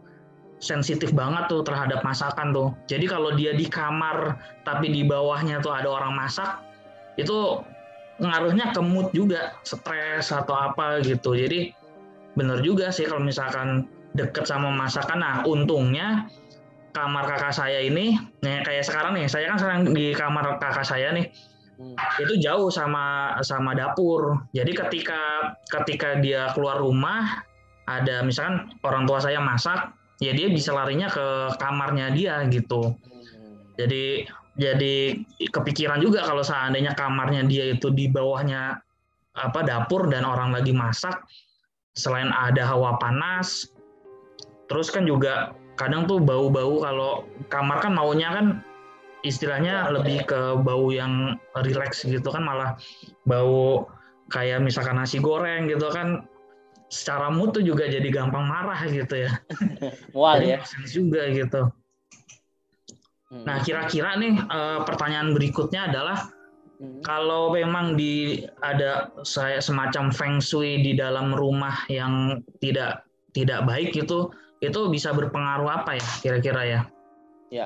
E: sensitif banget tuh terhadap masakan tuh jadi kalau dia di kamar tapi di bawahnya tuh ada orang masak itu ngaruhnya ke mood juga, stres atau apa gitu. Jadi bener juga sih kalau misalkan deket sama masakan. Nah untungnya kamar kakak saya ini, nih kayak sekarang nih, saya kan sekarang di kamar kakak saya nih,
D: Hmm.
E: itu jauh sama sama dapur. Jadi ketika ketika dia keluar rumah, ada misalkan orang tua saya masak, ya dia bisa larinya ke kamarnya dia gitu
D: Hmm.
E: jadi jadi kepikiran juga kalau seandainya kamarnya dia itu di bawahnya apa dapur dan orang lagi masak selain ada hawa panas terus kan juga kadang tuh bau-bau kalau kamar kan maunya kan istilahnya lebih ke bau yang rileks gitu kan malah bau kayak misalkan nasi goreng gitu kan secara mood tuh juga jadi gampang marah gitu ya
D: Mual ya.
E: juga gitu
D: Hmm.
E: Nah, kira-kira nih eh, pertanyaan berikutnya adalah
D: Hmm.
E: kalau memang di ada saya semacam feng shui di dalam rumah yang tidak tidak baik itu itu bisa berpengaruh apa ya kira-kira ya?
D: Ya,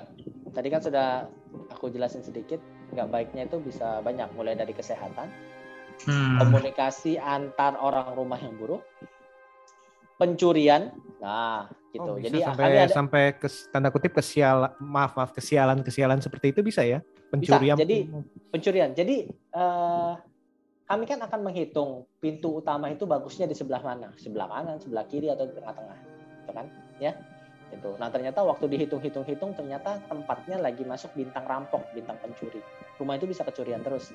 D: tadi kan sudah aku jelasin sedikit. Nggak baiknya itu bisa banyak, mulai dari kesehatan,
E: Hmm.
D: komunikasi antar orang rumah yang buruk, pencurian. Nah, gitu.
B: Oh, bisa
D: Jadi
B: sampai
D: ada
B: sampai kes- tanda kutip kesialan maaf maaf kesialan kesialan seperti itu bisa ya pencurian
D: jadi- pencurian. Jadi eh, kami kan akan menghitung pintu utama itu bagusnya di sebelah mana, sebelah kanan, sebelah kiri atau di tengah-tengah, gitu kan? Ya, itu. Nah ternyata waktu dihitung-hitung-hitung ternyata tempatnya lagi masuk bintang rampok, bintang pencuri. Rumah itu bisa kecurian terus.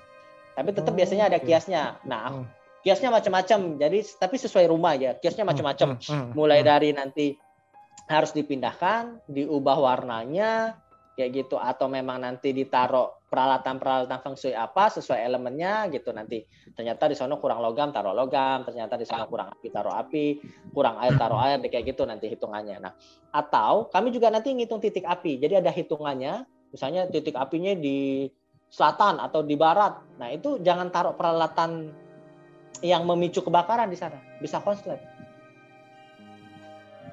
D: Tapi tetap
B: Oh,
D: biasanya ada
B: oke.
D: kiasnya. Nah,
B: Hmm.
D: kiasnya macam-macam. Jadi tapi sesuai rumah ya. Kiasnya macam-macam.
B: Hmm, hmm,
D: Mulai
B: hmm.
D: dari nanti harus dipindahkan, diubah warnanya, kayak gitu atau memang nanti ditaruh peralatan-peralatan feng shui apa sesuai elemennya gitu nanti. Ternyata di sana kurang logam taruh logam. Ternyata di sana kurang api taruh api. Kurang air taruh air kayak gitu nanti hitungannya. Nah atau kami juga nanti ngitung titik api. Jadi ada hitungannya. Misalnya titik apinya di selatan atau di barat. Nah itu jangan taruh peralatan yang memicu kebakaran di sana. Bisa konslet.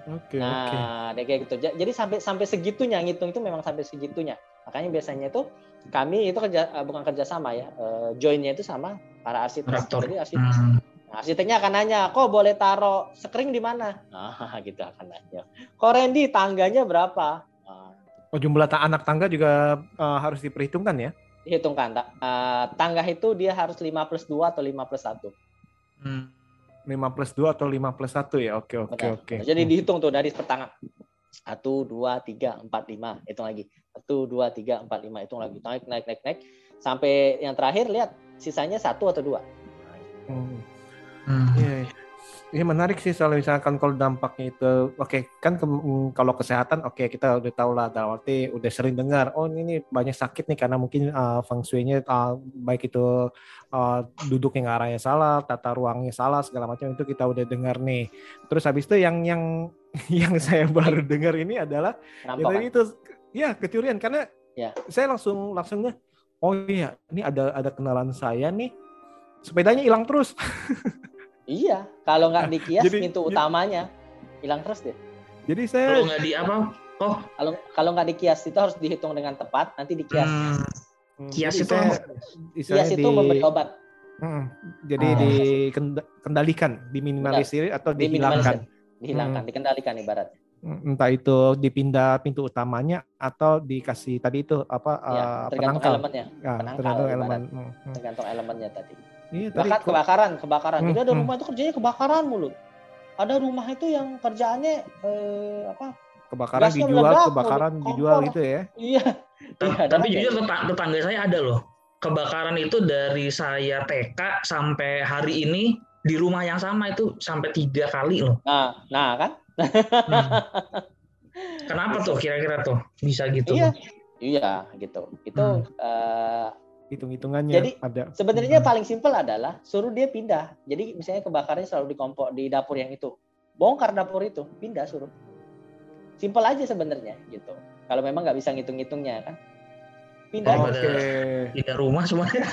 B: Oke oke.
D: Nah, deh kayak gitu. Ja- Jadi sampai sampai segitunya ngitung itu memang sampai segitunya. Makanya biasanya itu kami itu kerja eh, bukan kerjasama ya, eh, joinnya itu sama para arsitek.
E: Kontraktor.
D: Jadi arsitek,
E: Hmm.
D: nah, arsiteknya akan nanya, kok boleh taruh skring di mana? Nah, gitu akan nanya. Kok Randy tangganya berapa? Nah,
B: oh jumlah ta- anak tangga juga eh, harus diperhitungkan ya
D: dihitungkan. Ta- eh, tangga itu dia harus 5 plus 2 atau 5 plus 1.
E: Hmm.
B: 5 plus 2 atau 5 plus 1 ya oke oke oke
D: Jadi dihitung tuh dari pertangga. 1, 2, 3, 4, 5. Hitung lagi. 1, 2, 3, 4, 5. Hitung lagi. Naik, naik, naik, naik. Sampai yang terakhir lihat sisanya satu atau dua.
B: Hmm.
E: Hmm.
B: Iya, iya. Ini menarik sih soal misalkan kalau dampaknya itu, oke kan ke- mm, kalau kesehatan, oke kita udah tahu lah, dalam arti udah sering dengar, oh ini, nih banyak sakit nih karena mungkin uh, feng shui-nya uh, baik itu uh, duduk yang arahnya salah, tata ruangnya salah segala macam itu kita udah dengar nih. Terus habis itu yang yang yang saya baru dengar ini adalah ya itu ya kecurian karena
D: Ya.
B: saya langsung langsungnya oh iya ini ada ada kenalan saya nih sepedanya hilang terus.
D: Iya, kalau nggak dikias
B: Jadi-
D: pintu
B: jadi-
D: utamanya hilang terus deh.
B: Jadi saya
E: Kalau nggak di apa? Oh,
D: Kalau kalau nggak dikias itu harus dihitung dengan tepat, nanti dikias.
E: hmm.
B: Hmm,
E: Kias
B: jadi
E: itu
B: istilahnya
D: Kias itu
B: di-
D: memberi obat.
B: Mm, jadi
E: Oh.
B: dikendalikan, diminimalisir atau dihilangkan.
D: dihilangkan,
B: Hmm.
D: dikendalikan ibaratnya.
B: Entah itu dipindah pintu utamanya atau dikasih tadi itu apa
D: Ya, tergantung
B: penangkal.
D: elemennya,
B: Ya,
D: penangkal
B: tergantung elemen. Mm, mm.
D: tergantung elemennya tadi.
B: Iya tadi
D: Bahkan kebakaran, kebakaran.
B: Hmm,
D: Jadi ada
B: hmm.
D: rumah itu kerjanya kebakaran mulu. Ada rumah itu yang kerjaannya eh, apa?
B: kebakaran
D: gasnya
B: dijual,
D: meledak,
B: kebakaran
D: kompor.
B: dijual gitu ya.
D: Iya. Iya,
E: tapi
D: aja.
E: jujur tetang- tetangga saya ada loh. Kebakaran itu dari saya TK sampai hari ini di rumah yang sama itu sampai tiga kali loh.
D: Nah, nah kan?
E: Hmm. Kenapa tuh kira-kira tuh bisa gitu?
D: Iya. Iya, gitu. Itu
E: Hmm.
D: eh,
B: Hitung-hitungannya
D: Jadi,
B: ada.
D: Sebenarnya
E: Hmm.
D: paling simpel adalah suruh dia pindah. Jadi misalnya kebakarannya selalu di kompor di dapur yang itu. Bongkar dapur itu, pindah suruh. Simpel aja sebenarnya gitu. Kalau memang nggak bisa ngitung-ngitungnya kan. Pindah.
E: Oh,
B: Oke.
E: ada- Pindah rumah semuanya.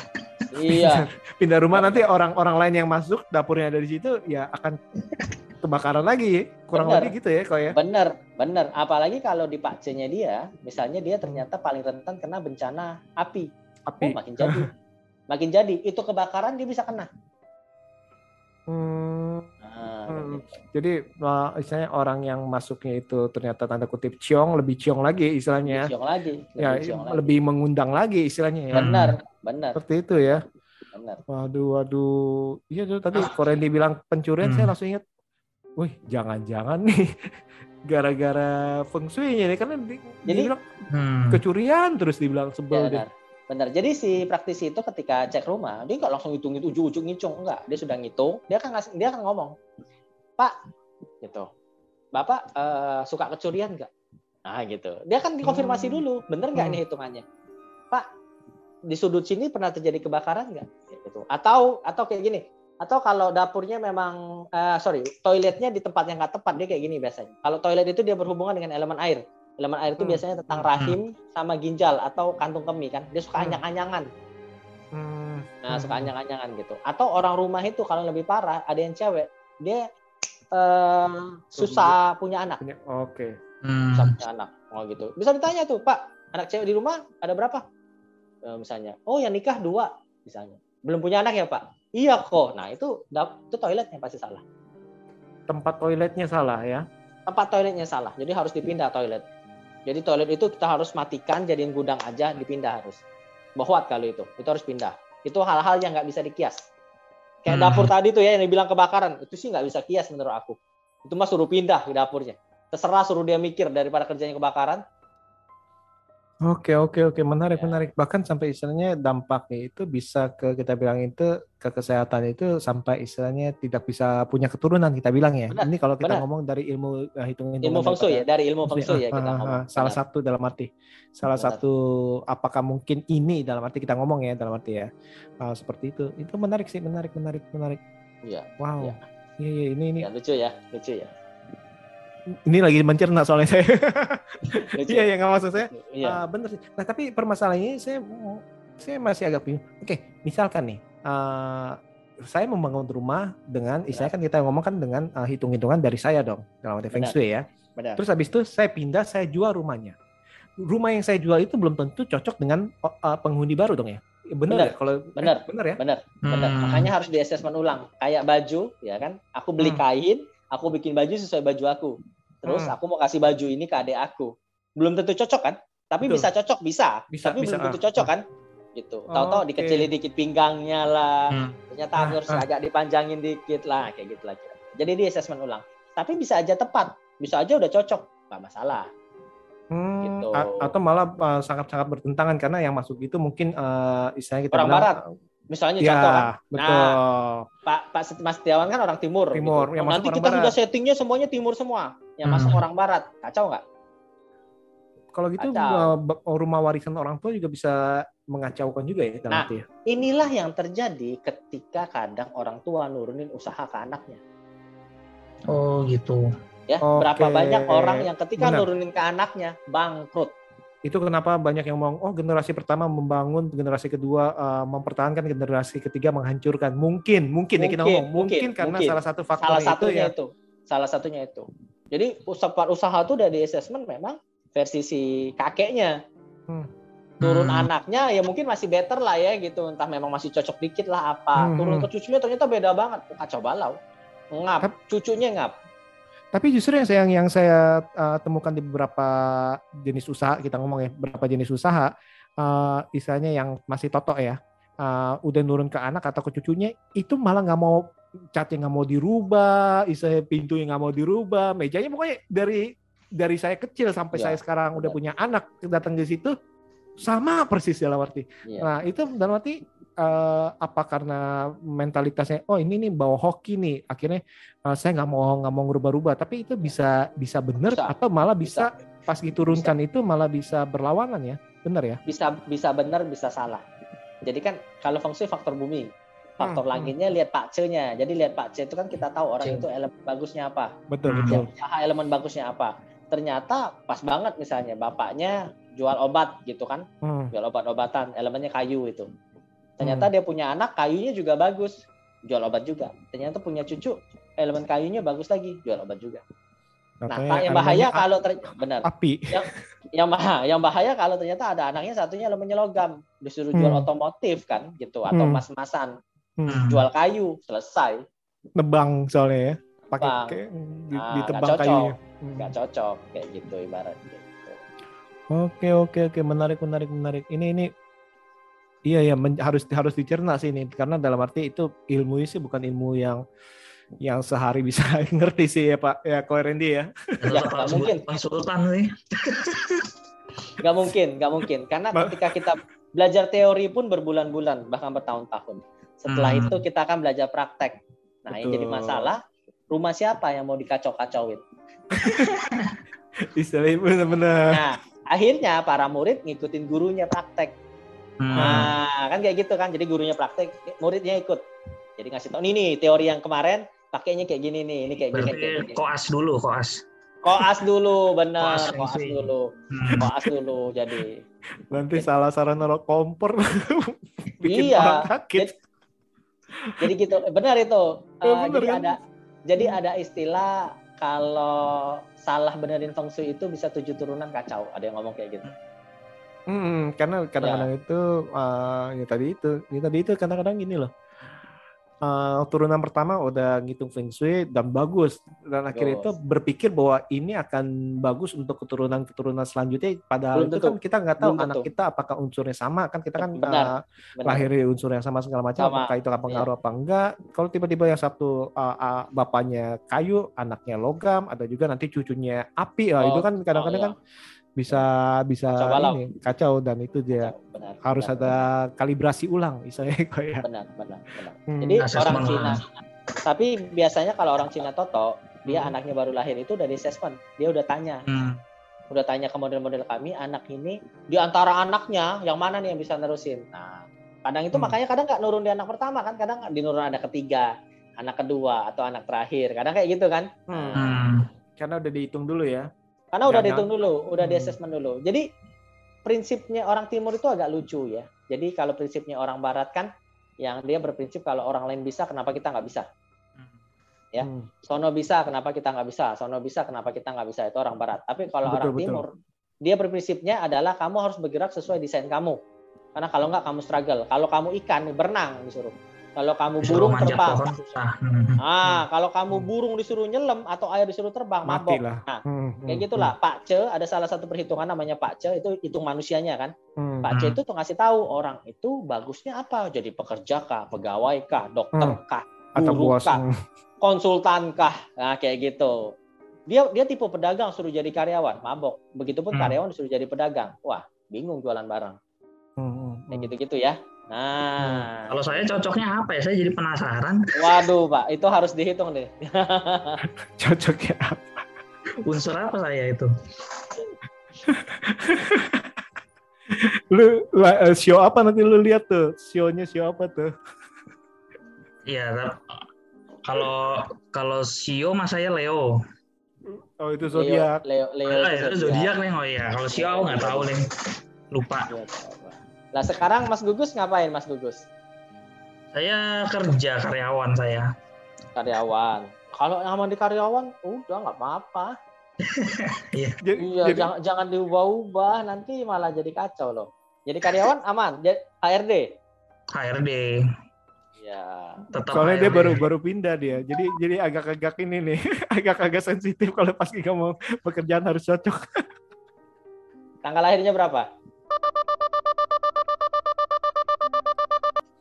D: Iya,
B: Pindah rumah nanti orang-orang lain yang masuk dapurnya ada di situ ya akan kebakaran lagi, kurang
D: Benar.
B: lebih gitu ya kok ya.
D: bener, bener. Apalagi kalau di Pak C-nya dia, misalnya dia ternyata paling rentan kena bencana api. Oh,
B: Api.
D: makin jadi. Makin jadi. Itu kebakaran dia bisa kena.
B: Hmm,
D: Nah,
B: Hmm.
D: gitu.
B: jadi uh, istilahnya orang yang masuknya itu ternyata tanda kutip ciong, lebih ciong lagi istilahnya.
D: Lebih ciong lagi.
B: Ya,
D: lebih ciong lagi.
B: lebih mengundang lagi istilahnya ya.
D: Benar, benar,
B: Seperti itu ya.
D: benar.
B: Waduh, waduh. Iya tuh tadi Korean dibilang pencurian,
E: Hmm.
B: saya langsung ingat. Wih, jangan-jangan nih gara-gara feng shui-nya nih karena di,
D: Jadi-
B: dibilang
E: Hmm.
B: kecurian terus dibilang
D: Ya,
B: sebel deh.
D: benar. Benar. Jadi si praktisi itu ketika cek rumah, dia nggak langsung hitung itu ujung-ujung ngicung, enggak. Dia sudah ngitung, dia akan ngasih, dia akan ngomong, Pak, gitu, Bapak eh, suka kecurian nggak? Nah gitu. Dia akan dikonfirmasi
B: Hmm.
D: dulu, bener nggak
B: Hmm.
D: ini hitungannya? Pak, di sudut sini pernah terjadi kebakaran nggak? Gitu. Atau atau kayak gini, atau kalau dapurnya memang, eh, sorry, toiletnya di tempat yang nggak tepat dia kayak gini biasanya. Kalau toilet itu dia berhubungan dengan elemen air. Elemen air itu
B: Hmm.
D: biasanya tentang
E: Hmm.
D: rahim sama ginjal atau kantung kemih kan. Dia suka
B: Hmm.
D: anyang-anyangan.
B: Hmm.
D: Nah,
B: Hmm.
D: suka anyang-anyangan gitu. Atau orang rumah itu kalau lebih parah, ada yang cewek, dia eh, susah punya anak,
B: Punya- Oke.
E: Hmm.
D: susah punya anak. Oh gitu. Bisa ditanya tuh, Pak, anak cewek di rumah ada berapa? Eh, misalnya, oh yang nikah dua, misalnya. Belum punya anak ya, Pak? Iya kok. Nah, itu itu toiletnya pasti salah.
B: tempat toiletnya salah ya.
D: Tempat toiletnya salah, jadi harus dipindah toilet. Jadi toilet itu kita harus matikan, jadiin gudang aja, dipindah harus. Bohwat kalau itu, itu harus pindah. Itu hal-hal yang nggak bisa dikias. Kayak
E: Hmm.
D: dapur tadi tuh ya yang dibilang kebakaran, itu sih nggak bisa kias menurut aku. Itu mah suruh pindah di dapurnya. Terserah suruh dia mikir daripada kerjanya kebakaran.
B: Oke oke oke menarik
D: Ya.
B: menarik bahkan sampai istilahnya dampaknya itu bisa ke kita bilang itu ke kesehatan itu sampai istilahnya tidak bisa punya keturunan kita bilang ya.
D: Benar,
B: Ini kalau kita
D: benar.
B: ngomong dari ilmu uh, hitung
D: Ilmu feng shui ya, dari ilmu feng shui ya kita ngomong.
B: salah
D: Benar.
B: satu dalam arti salah
D: Benar.
B: satu apakah mungkin ini dalam arti kita ngomong ya dalam arti ya uh, seperti itu itu menarik sih menarik menarik menarik.
D: Iya.
B: Wow.
D: Iya.
B: Iya iya ini ini
D: Ya, lucu ya, lucu ya.
B: Ini lagi mencerna soalnya saya. Iya iya nggak maksud saya.
D: Iya.
B: Ah, bener sih. Nah tapi permasalahannya saya saya masih agak bingung. Oke, misalkan nih, ah, saya membangun rumah dengan, istilahnya kan kita ngomong kan dengan ah, hitung-hitungan dari saya dong, dalam arti feng
D: Benar.
B: shui ya.
D: Benar.
B: Terus habis itu saya pindah, saya jual rumahnya. Rumah yang saya jual itu belum tentu cocok dengan ah, penghuni baru dong ya. Bener,
D: Benar.
B: ya? Kalau
D: Benar.
B: eh, bener ya.
D: Benar, benar.
E: Hmm.
D: Makanya harus di assessment ulang. Kayak baju, ya kan? Aku beli
B: Hmm.
D: kain, aku bikin baju sesuai baju aku. Terus
B: Hmm.
D: aku mau kasih baju ini ke adik aku. Belum tentu cocok kan? Tapi
B: Betul.
D: bisa cocok, bisa.
B: Bisa,
D: Tapi
B: bisa,
D: belum tentu
B: ah,
D: cocok kan? Gitu. Tahu-tahu
B: Oke.
D: dikecilin dikit pinggangnya lah.
E: Hmm.
D: Ternyata
B: Ah,
D: harus
B: ah.
D: agak dipanjangin dikit lah, kayak gitu lah. Jadi di assessment ulang. Tapi bisa aja tepat, bisa aja udah cocok, nggak masalah.
B: Hmm,
D: Gitu.
B: a- atau malah ah, sangat-sangat bertentangan karena yang masuk itu mungkin ah, istilahnya kita
D: Orang
B: bilang,
D: barat. Misalnya
B: Ya,
D: contoh kan,
B: betul.
D: Pak Pak Set- Mas Setiawan kan orang timur.
B: Timur,
D: gitu.
B: yang
D: Oh, nanti kita
B: barat.
D: sudah settingnya semuanya timur semua. Yang
E: Hmm.
D: masuk orang barat, kacau nggak?
B: Kalau gitu
D: Kacau.
B: ba- rumah warisan orang tua juga bisa mengacaukan juga ya dalam
D: Nah,
B: arti ya.
D: Inilah yang terjadi ketika kadang orang tua nurunin usaha ke anaknya.
E: Oh gitu.
D: Ya,
B: Oke.
D: berapa banyak orang yang ketika
B: Benar.
D: nurunin ke anaknya bangkrut.
B: Itu kenapa banyak yang ngomong oh generasi pertama membangun, generasi kedua uh, mempertahankan, generasi ketiga menghancurkan. Mungkin, mungkin, ya kita
D: Mungkin,
B: ngomong mungkin,
D: mungkin,
B: karena
D: mungkin.
B: salah satu faktor
D: Salah
B: itu
D: satunya
B: ya.
D: itu. Salah satunya itu. Jadi usaha usaha itu udah di assessment memang versi si kakeknya.
B: Hmm.
D: Turun
E: Hmm.
D: anaknya ya mungkin masih better lah ya gitu. Entah memang masih cocok dikit lah apa.
B: Hmm,
D: Turun
B: hmm.
D: ke cucunya ternyata beda banget. Kacau balau. Ngap. Cucunya ngap.
B: Tapi justru yang saya yang saya uh, temukan di beberapa jenis usaha kita ngomong ya, beberapa jenis usaha uh, istilahnya yang masih totok ya, uh, udah nurun ke anak atau ke cucunya itu malah nggak mau catnya nggak mau dirubah, istilahnya pintu yang nggak mau dirubah, mejanya pokoknya dari dari saya kecil sampai
D: Ya,
B: saya sekarang udah
D: benar.
B: punya anak datang ke situ sama persis dalam arti.
D: Iya.
B: Nah itu dalam arti eh, apa karena mentalitasnya oh ini nih bawa hoki nih akhirnya eh, saya nggak mau nggak mau ngerubah-rubah tapi itu bisa bisa benar
D: Bisa.
B: atau malah bisa, pas diturunkan itu malah bisa berlawanan ya benar ya
D: bisa bisa benar bisa salah. Jadi kan kalau feng shui faktor bumi, faktor
B: Hmm,
D: langitnya lihat pakcenya. Jadi lihat pakce itu kan kita tahu orang
E: Pakce.
D: itu elemen bagusnya apa,
B: betul
E: Hmm.
B: betul
D: usaha elemen bagusnya apa. Ternyata pas banget misalnya bapaknya jual obat gitu kan,
B: Hmm,
D: jual obat-obatan, elemennya kayu itu. Ternyata
B: Hmm.
D: dia punya anak, kayunya juga bagus, jual obat juga. Ternyata punya cucu, elemen kayunya bagus lagi, jual obat juga. Nah,
B: Katanya
D: Pak, yang bahaya kalau ter... benar.
B: api
D: yang bah- yang bahaya kalau ternyata ada anaknya satunya elemennya logam disuruh jual
B: Hmm.
D: otomotif kan gitu atau
B: Hmm.
D: mas-masan
B: Hmm,
D: jual kayu selesai
B: nebang soalnya ya pakai kayak di,
D: Nah,
B: ditebang
D: nggak cocok.
B: kayunya Hmm.
D: nggak cocok kayak gitu ibaratnya gitu.
B: Oke oke oke menarik menarik menarik. Ini ini iya ya men- harus harus dicerna sih ini karena dalam arti itu ilmu sih bukan ilmu yang yang sehari bisa ngerti sih ya Pak ya Ko Randy ya.
D: Ya, nggak mungkin.
E: konsultan nih.
D: nggak mungkin nggak mungkin karena ketika kita belajar teori pun berbulan-bulan bahkan bertahun-tahun setelah
E: Hmm.
D: itu kita akan belajar praktek nah yang jadi
B: Betul.
D: masalah rumah siapa yang mau dikacau-kacauin
B: Istilahnya benar-benar.
D: nah akhirnya para murid ngikutin gurunya praktek
E: Hmm.
D: Nah, kan kayak gitu kan. Jadi gurunya praktek, muridnya ikut. Jadi ngasih tau, nih nih teori yang kemarin pakainya kayak gini nih, ini kayak gini, kayak gini.
E: koas dulu, koas.
D: Koas dulu, bener.
E: Koas
D: Koas dulu,
E: Hmm.
D: koas dulu. Jadi,
B: Nanti salah salah naruh kompor bikin
D: Iya.
B: orang
D: jadi gitu. Benar itu.
B: Ya,
D: Eh,
B: bener
D: jadi
B: kan?
D: ada, jadi ada istilah kalau salah benerin feng shui itu bisa tujuh turunan kacau. Ada yang ngomong kayak gitu.
B: Hmm, karena kadang-kadang itu eh, ya tadi itu, ya tadi itu kadang-kadang gini loh. Eh, turunan pertama udah ngitung feng shui dan bagus dan akhirnya itu berpikir bahwa ini akan bagus untuk keturunan-keturunan selanjutnya padahal
D: Belum
B: itu
D: tentu.
B: kan kita nggak tahu
D: Belum
B: anak
D: tentu.
B: kita apakah unsurnya sama kan kita kan
D: Benar. Benar.
B: lahir unsur yang sama segala macam
D: Sama. Iya.
B: apakah itu akan pengaruh apa enggak kalau tiba-tiba yang satu uh, uh, bapaknya kayu anaknya logam ada juga nanti cucunya api ya
D: Oh,
B: itu kan kadang-kadang
D: oh,
B: kan bisa bisa
D: Kacau
B: ini kacau dan itu dia
D: Benar,
B: harus
D: benar,
B: ada kalibrasi ulang misalnya kayak
D: benar benar benar.
B: Hmm.
D: Jadi orang Cina. Tapi biasanya kalau orang Cina toto, dia
B: Hmm.
D: anaknya baru lahir itu udah di assessment. Dia udah tanya,
E: Hmm.
D: udah tanya ke model-model kami, anak ini di antara anaknya yang mana nih yang bisa nerusin. Nah, kadang itu
B: Hmm.
D: makanya kadang nggak nurun di anak pertama kan, kadang di nurun anak ketiga, anak kedua atau anak terakhir. Kadang kayak gitu kan.
B: Hmm.
E: Hmm.
B: karena udah dihitung dulu ya
D: Karena udah
B: Jangan-
D: dihitung dulu, udah di
B: Hmm.
D: assessment dulu. Jadi prinsipnya orang timur itu agak lucu ya. Jadi kalau prinsipnya orang barat kan yang dia berprinsip kalau orang lain bisa kenapa kita nggak bisa? Ya.
B: Hmm.
D: Sono bisa, kenapa kita nggak bisa? Sono bisa, kenapa kita nggak bisa? Itu orang barat. Tapi kalau
B: Betul,
D: orang
B: betul.
D: timur, dia berprinsipnya adalah kamu harus bergerak sesuai desain kamu. Karena kalau nggak kamu struggle. Kalau kamu ikan, berenang disuruh. Kalau kamu
E: Disuruh
D: burung terbang.
E: pohon susah. Hmm.
D: Ah, kalau kamu burung disuruh nyelam atau air disuruh terbang,
B: mati
D: mabok.
B: lah
D: Nah,
B: Hmm,
D: kayak
B: hmm,
D: gitulah. Pak Ce ada salah satu perhitungan namanya Pak Ce itu hitung manusianya kan.
B: hmm,
D: Pak C
E: Hmm.
D: itu tuh ngasih tahu orang itu bagusnya apa? Jadi pekerja kah, pegawai kah, dokter
B: Hmm.
D: kah,
B: atau
D: guru kah,
B: hmm.
D: konsultan kah? Nah, kayak gitu. Dia dia tipe pedagang suruh jadi karyawan, mabok. Begitupun
E: Hmm.
D: karyawan disuruh jadi pedagang. Wah, bingung jualan barang.
B: Hmm, hmm,
D: Kayak
B: hmm.
D: gitu-gitu ya. Nah,
E: Kalau saya cocoknya apa ya? Saya jadi penasaran.
D: waduh, Pak, itu harus dihitung deh.
B: cocoknya
E: Unsur apa saya itu?
B: lu la- eh, show apa nanti lu lihat tuh show-nya show apa tuh
E: Iya, kalau kalau Sio mas saya Leo.
B: oh itu
D: Leo,
B: zodiak
D: Leo, Leo,
E: Ah,
D: itu
E: itu zodiak nih. Oh iya, kalau Sio aku nggak tahu nih. Lupa.
D: Iya. Lah sekarang Mas Gugus ngapain Mas Gugus?
E: Saya kerja karyawan saya.
D: Karyawan. Kalau nyaman di karyawan, udah nggak apa-apa.
B: jadi,
D: Iya,
B: jadi-
D: jangan jangan diubah-ubah nanti malah jadi kacau loh. Jadi karyawan aman, jadi HRD.
E: HRD.
D: Ya,
E: Tetap
B: soalnya dia
E: HRD.
B: baru baru pindah dia jadi jadi agak-agak ini nih agak-agak sensitif kalau pas ngomong pekerjaan harus cocok
D: tanggal lahirnya berapa?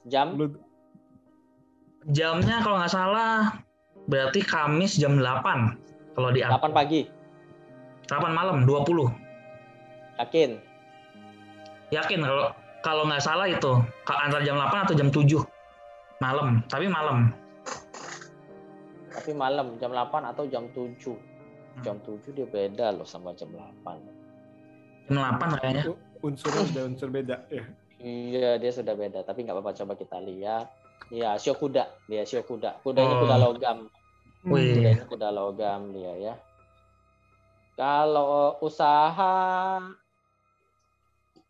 D: Jam
B: lu
E: Jamnya kalau nggak salah berarti Kamis jam 8 kalau di
D: 8 pagi.
E: 8 malam 20.
D: Yakin?
E: Yakin kalau kalau nggak salah itu antara jam 8 atau jam 7 malam, tapi malam.
D: Tapi malam jam 8 atau jam 7. Jam 7 dia beda loh sama jam 8.
E: Jam 8 kayaknya.
B: unsurnya udah unsur beda ya
D: Iya, dia sudah beda, tapi nggak apa-apa coba kita lihat. Iya, sio kuda, dia sio kuda. Kudanya
E: Oh.
D: kuda logam.
E: Wih.
D: Kudanya kuda logam dia ya. Kalau usaha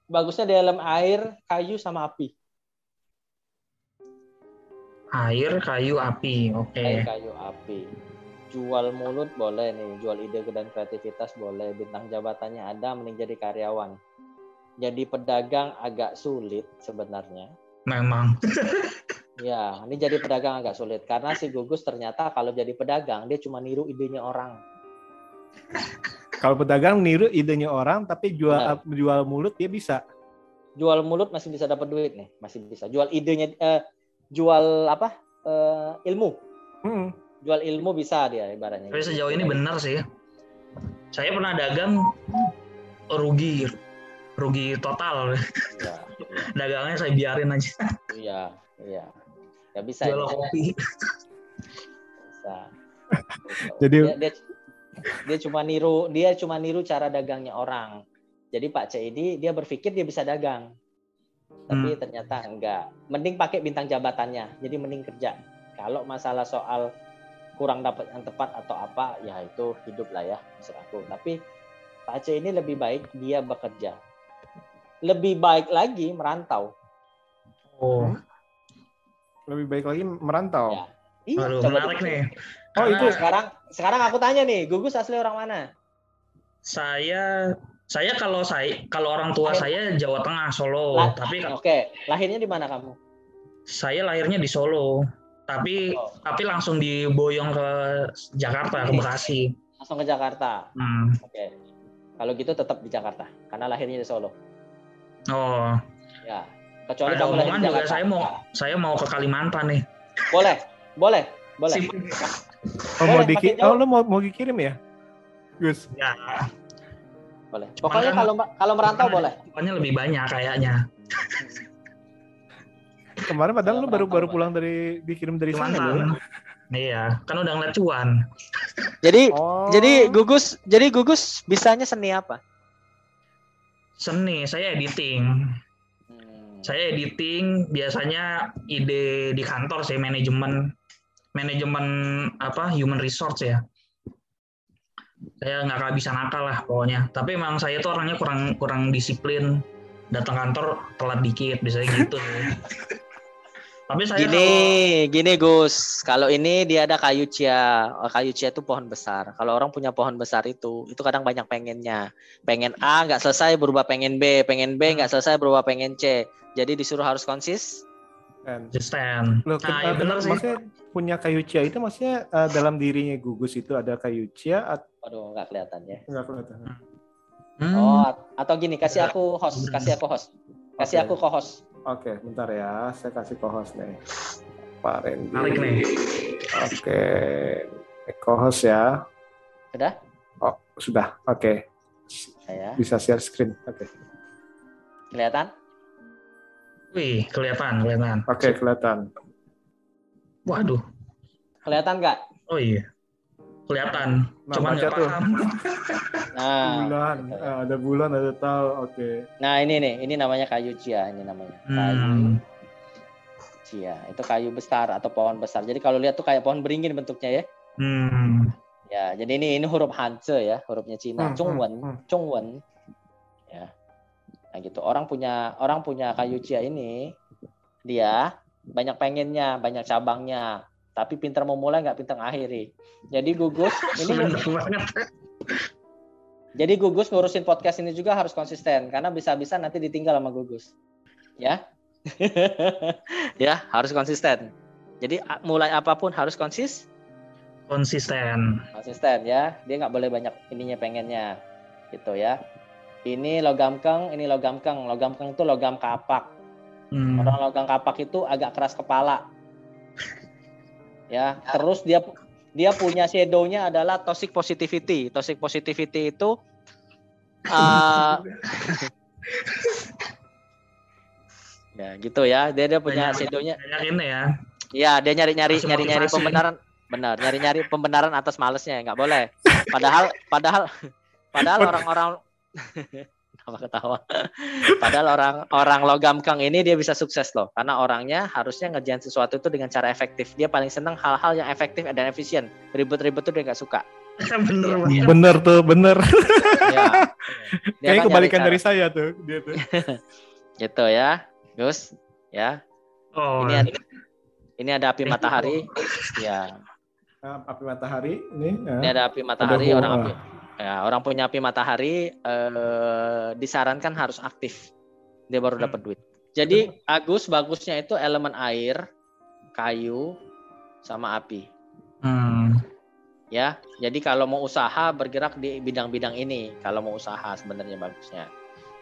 D: bagusnya di dalam air, kayu sama api.
E: Air, kayu, api. Oke.
D: Air, kayu, api. Jual mulut boleh nih, jual ide dan kreativitas boleh. Bintang jabatannya ada, mending jadi karyawan. Jadi pedagang agak sulit sebenarnya.
E: Memang.
D: Ya, ini jadi pedagang agak sulit karena si Gugus ternyata kalau jadi pedagang dia cuma niru idenya orang.
B: kalau pedagang niru idenya orang tapi jual jual mulut dia bisa
D: Jual mulut masih bisa dapat duit nih, masih bisa. Jual idenya eh, jual apa? Eh, ilmu.
B: Hmm.
D: Jual ilmu bisa dia ibaratnya.
E: Tapi sejauh ini benar sih. Saya pernah dagang rugi rugi total.
D: Iya,
E: Dagangnya saya biarin aja.
D: iya, iya. Ya bisa,
E: Jual
D: bisa.
E: kopi.
D: bisa.
B: Jadi-
D: dia, dia, dia cuma niru, dia cuma niru cara dagangnya orang. Jadi Pak C ini dia berpikir dia bisa dagang. Tapi
E: Hmm.
D: ternyata enggak. Mending pakai bintang jabatannya. Jadi mending kerja. Kalau masalah soal kurang dapat yang tepat atau apa, ya itu hidup lah ya, maksud aku. Tapi Pak C ini lebih baik dia bekerja. Lebih baik lagi merantau.
E: Oh,
B: lebih baik lagi merantau
D: Ya. Iya, coba
E: menarik nih.
B: Oh,
E: Karena
B: itu.
D: Sekarang sekarang aku tanya nih, Gugus asli orang mana?
E: Saya saya kalau saya kalau orang tua saya Jawa Tengah Solo,
D: Lah,
E: tapi
D: Oke, lahirnya di mana kamu?
E: saya lahirnya di Solo. tapi
D: Oh.
E: tapi langsung diboyong ke Jakarta ke Bekasi.
D: Langsung ke Jakarta.
E: Hmm.
D: Oke. Kalau gitu tetap di Jakarta karena lahirnya di Solo.
E: Oh,
D: Ya. Kecuali
E: ada
D: kamu
E: omongan juga saya mau saya mau ke Kalimantan nih.
D: Boleh. Boleh. Boleh.
B: Oh, mau
D: Boleh,
B: diki-
D: makin jauh.
B: oh, lu mau mau dikirim ya? Gus.
E: Ya,
D: Boleh. Pokoknya
E: kan-
D: kalau kalau merantau
E: kan
D: boleh.
E: pokoknya lebih banyak kayaknya.
B: Kemarin padahal lu baru baru pulang dari dikirim dari sana
E: Kalimantan.
B: lu.
E: Iya, kan udah ngeliat cuan.
D: Jadi
B: Oh.
D: jadi gugus jadi gugus bisanya seni apa?
E: Seni, saya editing.
D: Hmm.
E: Saya editing biasanya ide di kantor sih manajemen manajemen apa human resource ya. Saya nggak bisa nakal lah pokoknya. Tapi emang saya tuh orangnya kurang kurang disiplin. Datang kantor telat dikit, biasanya gitu. Tapi saya
D: Gini, gini Gus. Kalau ini dia ada kayu cia. Oh, Kayu cia itu pohon besar. Kalau orang punya pohon besar itu, itu kadang banyak pengennya. Pengen A nggak selesai berubah pengen B, pengen B nggak selesai berubah pengen C. Jadi disuruh harus konsis.
E: Konsisten.
B: Loh,
E: Nah, ya benar sih.
B: maksudnya punya kayu cia itu maksudnya eh, dalam dirinya gugus itu ada kayu cia atau
D: Waduh, nggak kelihatan ya.
B: enggak kelihatan?
E: Hmm.
D: Oh, atau gini, kasih aku host, kasih aku host. Kasih
B: Oke.
D: aku co-host.
B: Oke, bentar ya. Saya kasih co-host nih. Pak Randy.
E: Menarik nih.
B: Oke. Co-host ya.
D: Sudah?
B: Oh, sudah. Oke.
D: Saya.
B: Bisa share screen. Oke.
D: Kelihatan?
E: Wih, kelihatan, kelihatan.
B: Oke, kelihatan.
E: Waduh.
D: Kelihatan nggak?
E: Oh iya. Kelihatan.
B: Nah,
E: Cuman nggak paham.
D: Nah,
B: bulan, Ah, ada bulan, ada tahun. Oke.
D: nah ini nih, ini namanya kayu cia, ini namanya. Kayu
E: Hmm.
D: cia. Itu kayu besar atau pohon besar. Jadi kalau lihat tuh kayak pohon beringin bentuknya ya.
E: Hmm.
D: Ya, jadi ini ini huruf Hanze ya, hurufnya Cina.
B: Hmm,
D: Zhongwen,
B: hmm, hmm.
D: Zhongwen. Ya. Nah gitu. Orang punya orang punya kayu cia ini dia banyak pengennya, banyak cabangnya, tapi pintar memulai nggak pintar ngakhiri. Jadi gugus ini jadi gugus ngurusin podcast ini juga harus konsisten karena bisa-bisa nanti ditinggal sama gugus. Ya. ya, harus konsisten. Jadi mulai apa pun harus konsis
E: Konsisten.
D: konsisten ya dia nggak boleh banyak ininya pengennya gitu ya ini logam keng ini logam keng logam keng itu logam kapak
E: Hmm.
D: orang logam kapak itu agak keras kepala ya terus dia dia punya shadownya adalah toxic positivity toxic positivity itu eh, ya gitu ya dia dia punya
E: Banyak-
D: shadownya
E: Banyak ini ya.
D: Ya, dia nyari-nyari
E: Langsung
D: nyari-nyari
E: motivasi.
D: pembenaran. Benar, nyari-nyari pembenaran atas malesnya, nggak boleh. Padahal padahal padahal orang-orang Kenapa ketawa? Padahal orang orang logam kang ini dia bisa sukses loh, karena orangnya harusnya ngerjain sesuatu itu dengan cara efektif. Dia paling seneng hal-hal yang efektif dan efisien. Ribet-ribet tuh dia nggak suka.
E: Bener banget.
B: Bener tuh, bener.
D: Ya. Dia
B: Kayaknya
D: kan
B: kebalikan dari saya tuh, dia tuh.
D: gitu ya, Gus. Ya,
E: Oh,
D: ini ada, ini ada api matahari. Ya,
B: api matahari ini. ya.
D: Ini ada api matahari,
B: Ada
D: orang api. Ya, orang punya api matahari eh, disarankan harus aktif. Dia baru dapat duit. Jadi Agus bagusnya itu elemen air, kayu, sama api.
E: hmm.
D: Ya, jadi kalau mau usaha bergerak di bidang-bidang ini. Kalau mau usaha sebenarnya bagusnya.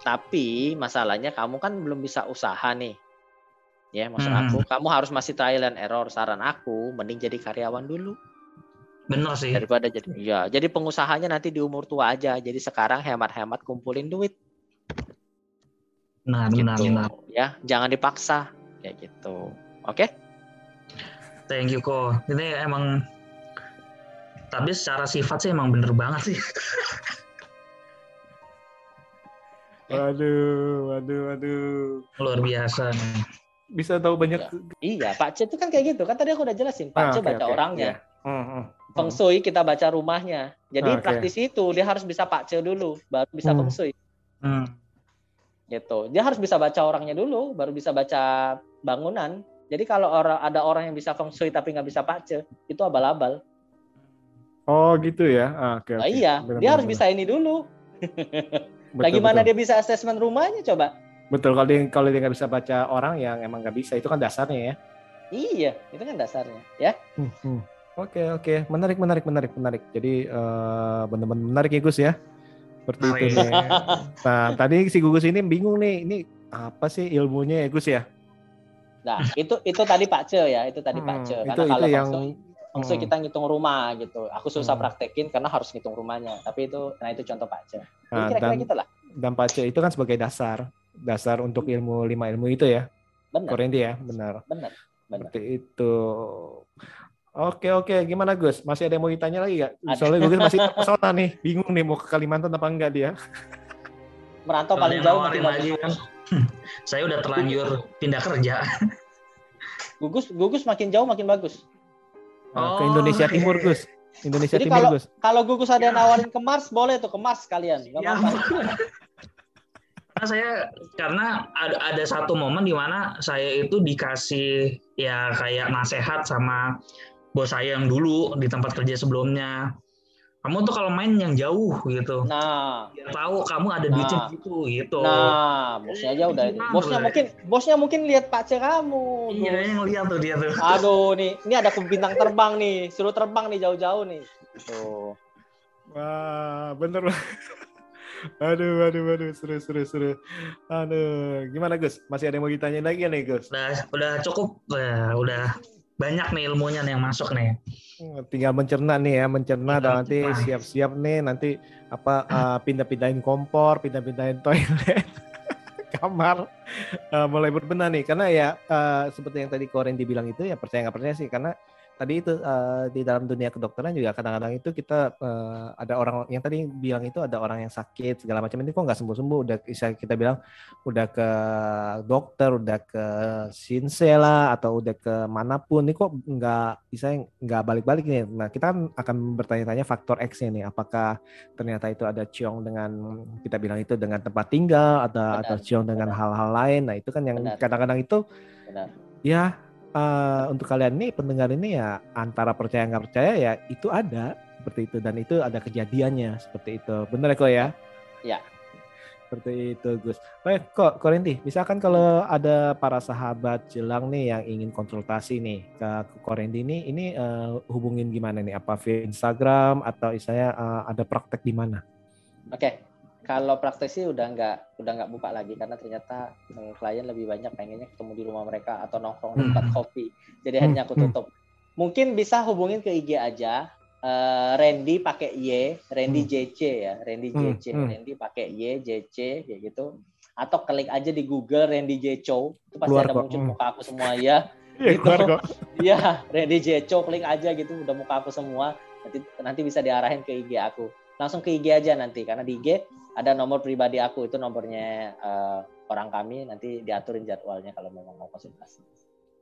D: Tapi masalahnya kamu kan belum bisa usaha nih. Ya, maksud
E: Hmm.
D: aku, kamu harus masih trial and error. Saran aku, mending jadi karyawan dulu.
E: Bener sih.
D: daripada jadi ya jadi pengusahanya nanti di umur tua aja jadi sekarang hemat-hemat kumpulin duit
E: Benar,
D: gitu
E: benar, benar.
D: ya jangan dipaksa kayak gitu oke
E: Thank you kok. Ini emang tapi secara sifat sih emang bener banget sih.
B: Waduh, waduh, waduh.
E: Luar biasa. nih.
B: Bisa tahu banyak.
D: iya Pak C itu kan kayak gitu kan tadi aku udah jelasin Pak
B: Ah,
D: C
B: oke,
D: baca
B: oke.
D: orangnya
B: Iya. Hmm, hmm.
D: Feng Shui kita baca rumahnya jadi
B: Ah, oke.
D: praktisi itu dia harus bisa Pak C dulu baru bisa
B: Hmm.
D: Feng Shui
E: Hmm.
D: gitu dia harus bisa baca orangnya dulu baru bisa baca bangunan jadi kalau orang ada orang yang bisa Feng Shui tapi nggak bisa Pak C itu abal-abal
B: Oh gitu ya. Ah, Oke.
D: nah, iya
B: Benar,
D: dia
B: benar,
D: harus
B: benar.
D: bisa ini dulu
B: Betul,
D: lagi mana
B: betul.
D: dia bisa asesmen rumahnya coba
B: Betul kalau dia kalau dia nggak bisa baca orang yang emang nggak bisa itu kan dasarnya ya.
D: Iya, itu kan dasarnya, ya.
B: Hmm, hmm. Oke oke menarik menarik menarik menarik. Jadi eh, benar-benar menarik ya Gus ya. Seperti itu nih. Nah tadi si Gugus ini bingung nih ini apa sih ilmunya ya Gus ya?
D: Nah, itu itu tadi Pak Ce ya, itu tadi Pak
B: Hmm,
D: Ce.
B: itu
D: Karena
B: itu
D: kalau
B: yang
D: Shui- Feng Shui
B: hmm.
D: kita ngitung rumah gitu. Aku susah
B: Hmm.
D: praktekin karena harus ngitung rumahnya. Tapi itu, nah itu contoh Pak Ce. Jadi
B: Nah,
D: kira-kira
B: dan
D: gitu lah.
B: dan pace itu kan sebagai dasar dasar untuk ilmu lima ilmu itu ya.
D: Benar,
B: Korendi ya benar.
D: benar, benar.
B: Seperti itu. Oke oke gimana Gus? Masih ada yang mau ditanya lagi gak?
D: Ada.
B: Soalnya Gus masih terpesona nih, bingung nih mau ke Kalimantan apa enggak dia.
D: Merantau paling jauh makin
E: lagi kan. Saya udah terlanjur pindah kerja.
D: Gugus, gugus makin jauh makin bagus.
B: Nah, ke
E: Oh,
B: Indonesia
E: oke.
B: Timur Gus. Indonesia
D: Jadi
B: Timur
D: kalau-
B: Gus.
D: Kalau gugus ada yang nawarin ke Mars, boleh tuh ke Mars kalian. Nggak
E: Ya.
D: apa-apa.
E: Karena saya karena ada ada satu momen di mana saya itu dikasih ya kayak nasehat sama bos saya yang dulu di tempat kerja sebelumnya. Kamu tuh kalau main yang jauh gitu.
D: Nah,
E: Biar tahu kamu ada duitnya
D: Nah.
E: gitu gitu.
D: nah, bosnya aja udah itu. Bosnya mungkin, bosnya mungkin lihat Pak Ce kamu.
E: Iya
D: Gus.
E: yang lihat tuh dia tuh.
D: Aduh nih, ini ada bintang terbang nih, suruh terbang nih jauh-jauh nih. Tuh.
B: Wah, bener. aduh, aduh, aduh, seru, seru, seru. Aduh, gimana Gus? Masih ada yang mau ditanya lagi nih Gus?
E: Udah udah cukup. Udah, udah banyak nih ilmunya nih yang masuk nih.
B: Hmm, Tinggal mencerna nih ya, mencerna dan nanti siap-siap nih nanti apa eh, pindah-pindahin kompor, pindah-pindahin toilet, kamar, Eh, mulai berbenah nih. Karena ya eh, seperti yang tadi Koren dibilang itu ya percaya nggak percaya sih karena tadi itu eh, di dalam dunia kedokteran juga kadang-kadang itu kita eh, ada orang yang tadi bilang itu ada orang yang sakit segala macam ini kok nggak sembuh-sembuh. Udah bisa kita bilang udah ke dokter udah ke sinse lah atau udah ke mana pun ini kok nggak bisa nggak balik-balik nih. Nah kita kan akan bertanya-tanya faktor X-nya nih apakah ternyata itu ada ciong dengan kita bilang itu dengan tempat tinggal atau
D: Benar,
B: atau ciong dengan hal-hal lain. Nah itu kan yang kadang-kadang itu
D: Benar.
B: ya eh, untuk kalian nih pendengar ini ya antara percaya nggak percaya ya itu ada seperti itu. Dan itu ada kejadiannya seperti itu. Bener ya kok ya?
D: Ya.
B: seperti itu Gus. Baik kok Korinti misalkan kalau ada para sahabat jelang nih yang ingin konsultasi nih ke, Korinti ini ini eh, hubungin gimana nih? Apa via Instagram atau saya ada praktek di mana?
D: Oke, kalau praktek sih udah nggak udah nggak buka lagi karena ternyata eh, klien lebih banyak pengennya ketemu di rumah mereka atau nongkrong di tempat kopi. Jadi akhirnya aku
B: Hmm, hmm.
D: tutup. Mungkin bisa hubungin ke IG aja. Eh, Randy pakai Y, Randy
B: Hmm.
D: JC ya, Randy
B: Hmm,
D: JC,
B: hmm.
D: Randy pakai Y, JC kayak gitu. Atau klik aja di Google Randy Jecho, itu pasti
B: Keluar
D: ada
B: kok,
D: muncul
B: hmm.
D: muka aku semua ya.
B: Iya
D: Gitu.
B: kok
D: Iya, Randy Jecho klik aja gitu udah muka aku semua. Nanti nanti bisa diarahin ke IG aku. Langsung ke IG aja nanti karena di IG ada nomor pribadi aku itu nomornya eh, orang kami nanti diaturin jadwalnya kalau memang mau konsultasi.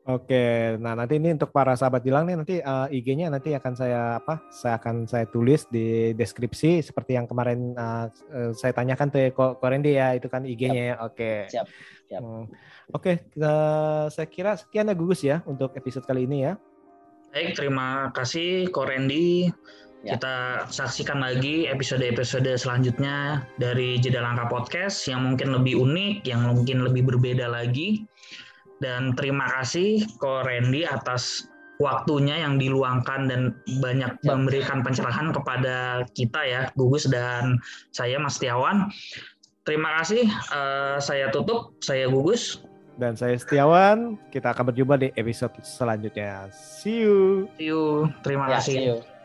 B: Oke, nah nanti ini untuk para sahabat bilang nih nanti eh, IG-nya nanti akan saya apa? Saya akan saya tulis di deskripsi seperti yang kemarin eh, saya tanyakan tuh ya, Ko Ko Randy ya itu kan IG-nya ya. Oke.
D: Siap, siap.
B: Hmm. Oke, eh, saya kira sekian ya gugus ya untuk episode kali ini ya.
E: Baik, terima kasih Ko Randy.
D: Ya.
E: Kita saksikan lagi episode-episode selanjutnya dari Jeda Langkah Podcast yang mungkin lebih unik, yang mungkin lebih berbeda lagi. Dan terima kasih Ko Randy atas waktunya yang diluangkan dan banyak
D: Ya.
E: memberikan pencerahan kepada kita ya, Gugus dan saya Mas Tiawan. Terima kasih, eh, saya tutup, saya Gugus.
B: Dan saya Setiawan, kita akan berjumpa di episode selanjutnya. See you.
E: See you, terima
D: Ya,
E: kasih.
D: see you.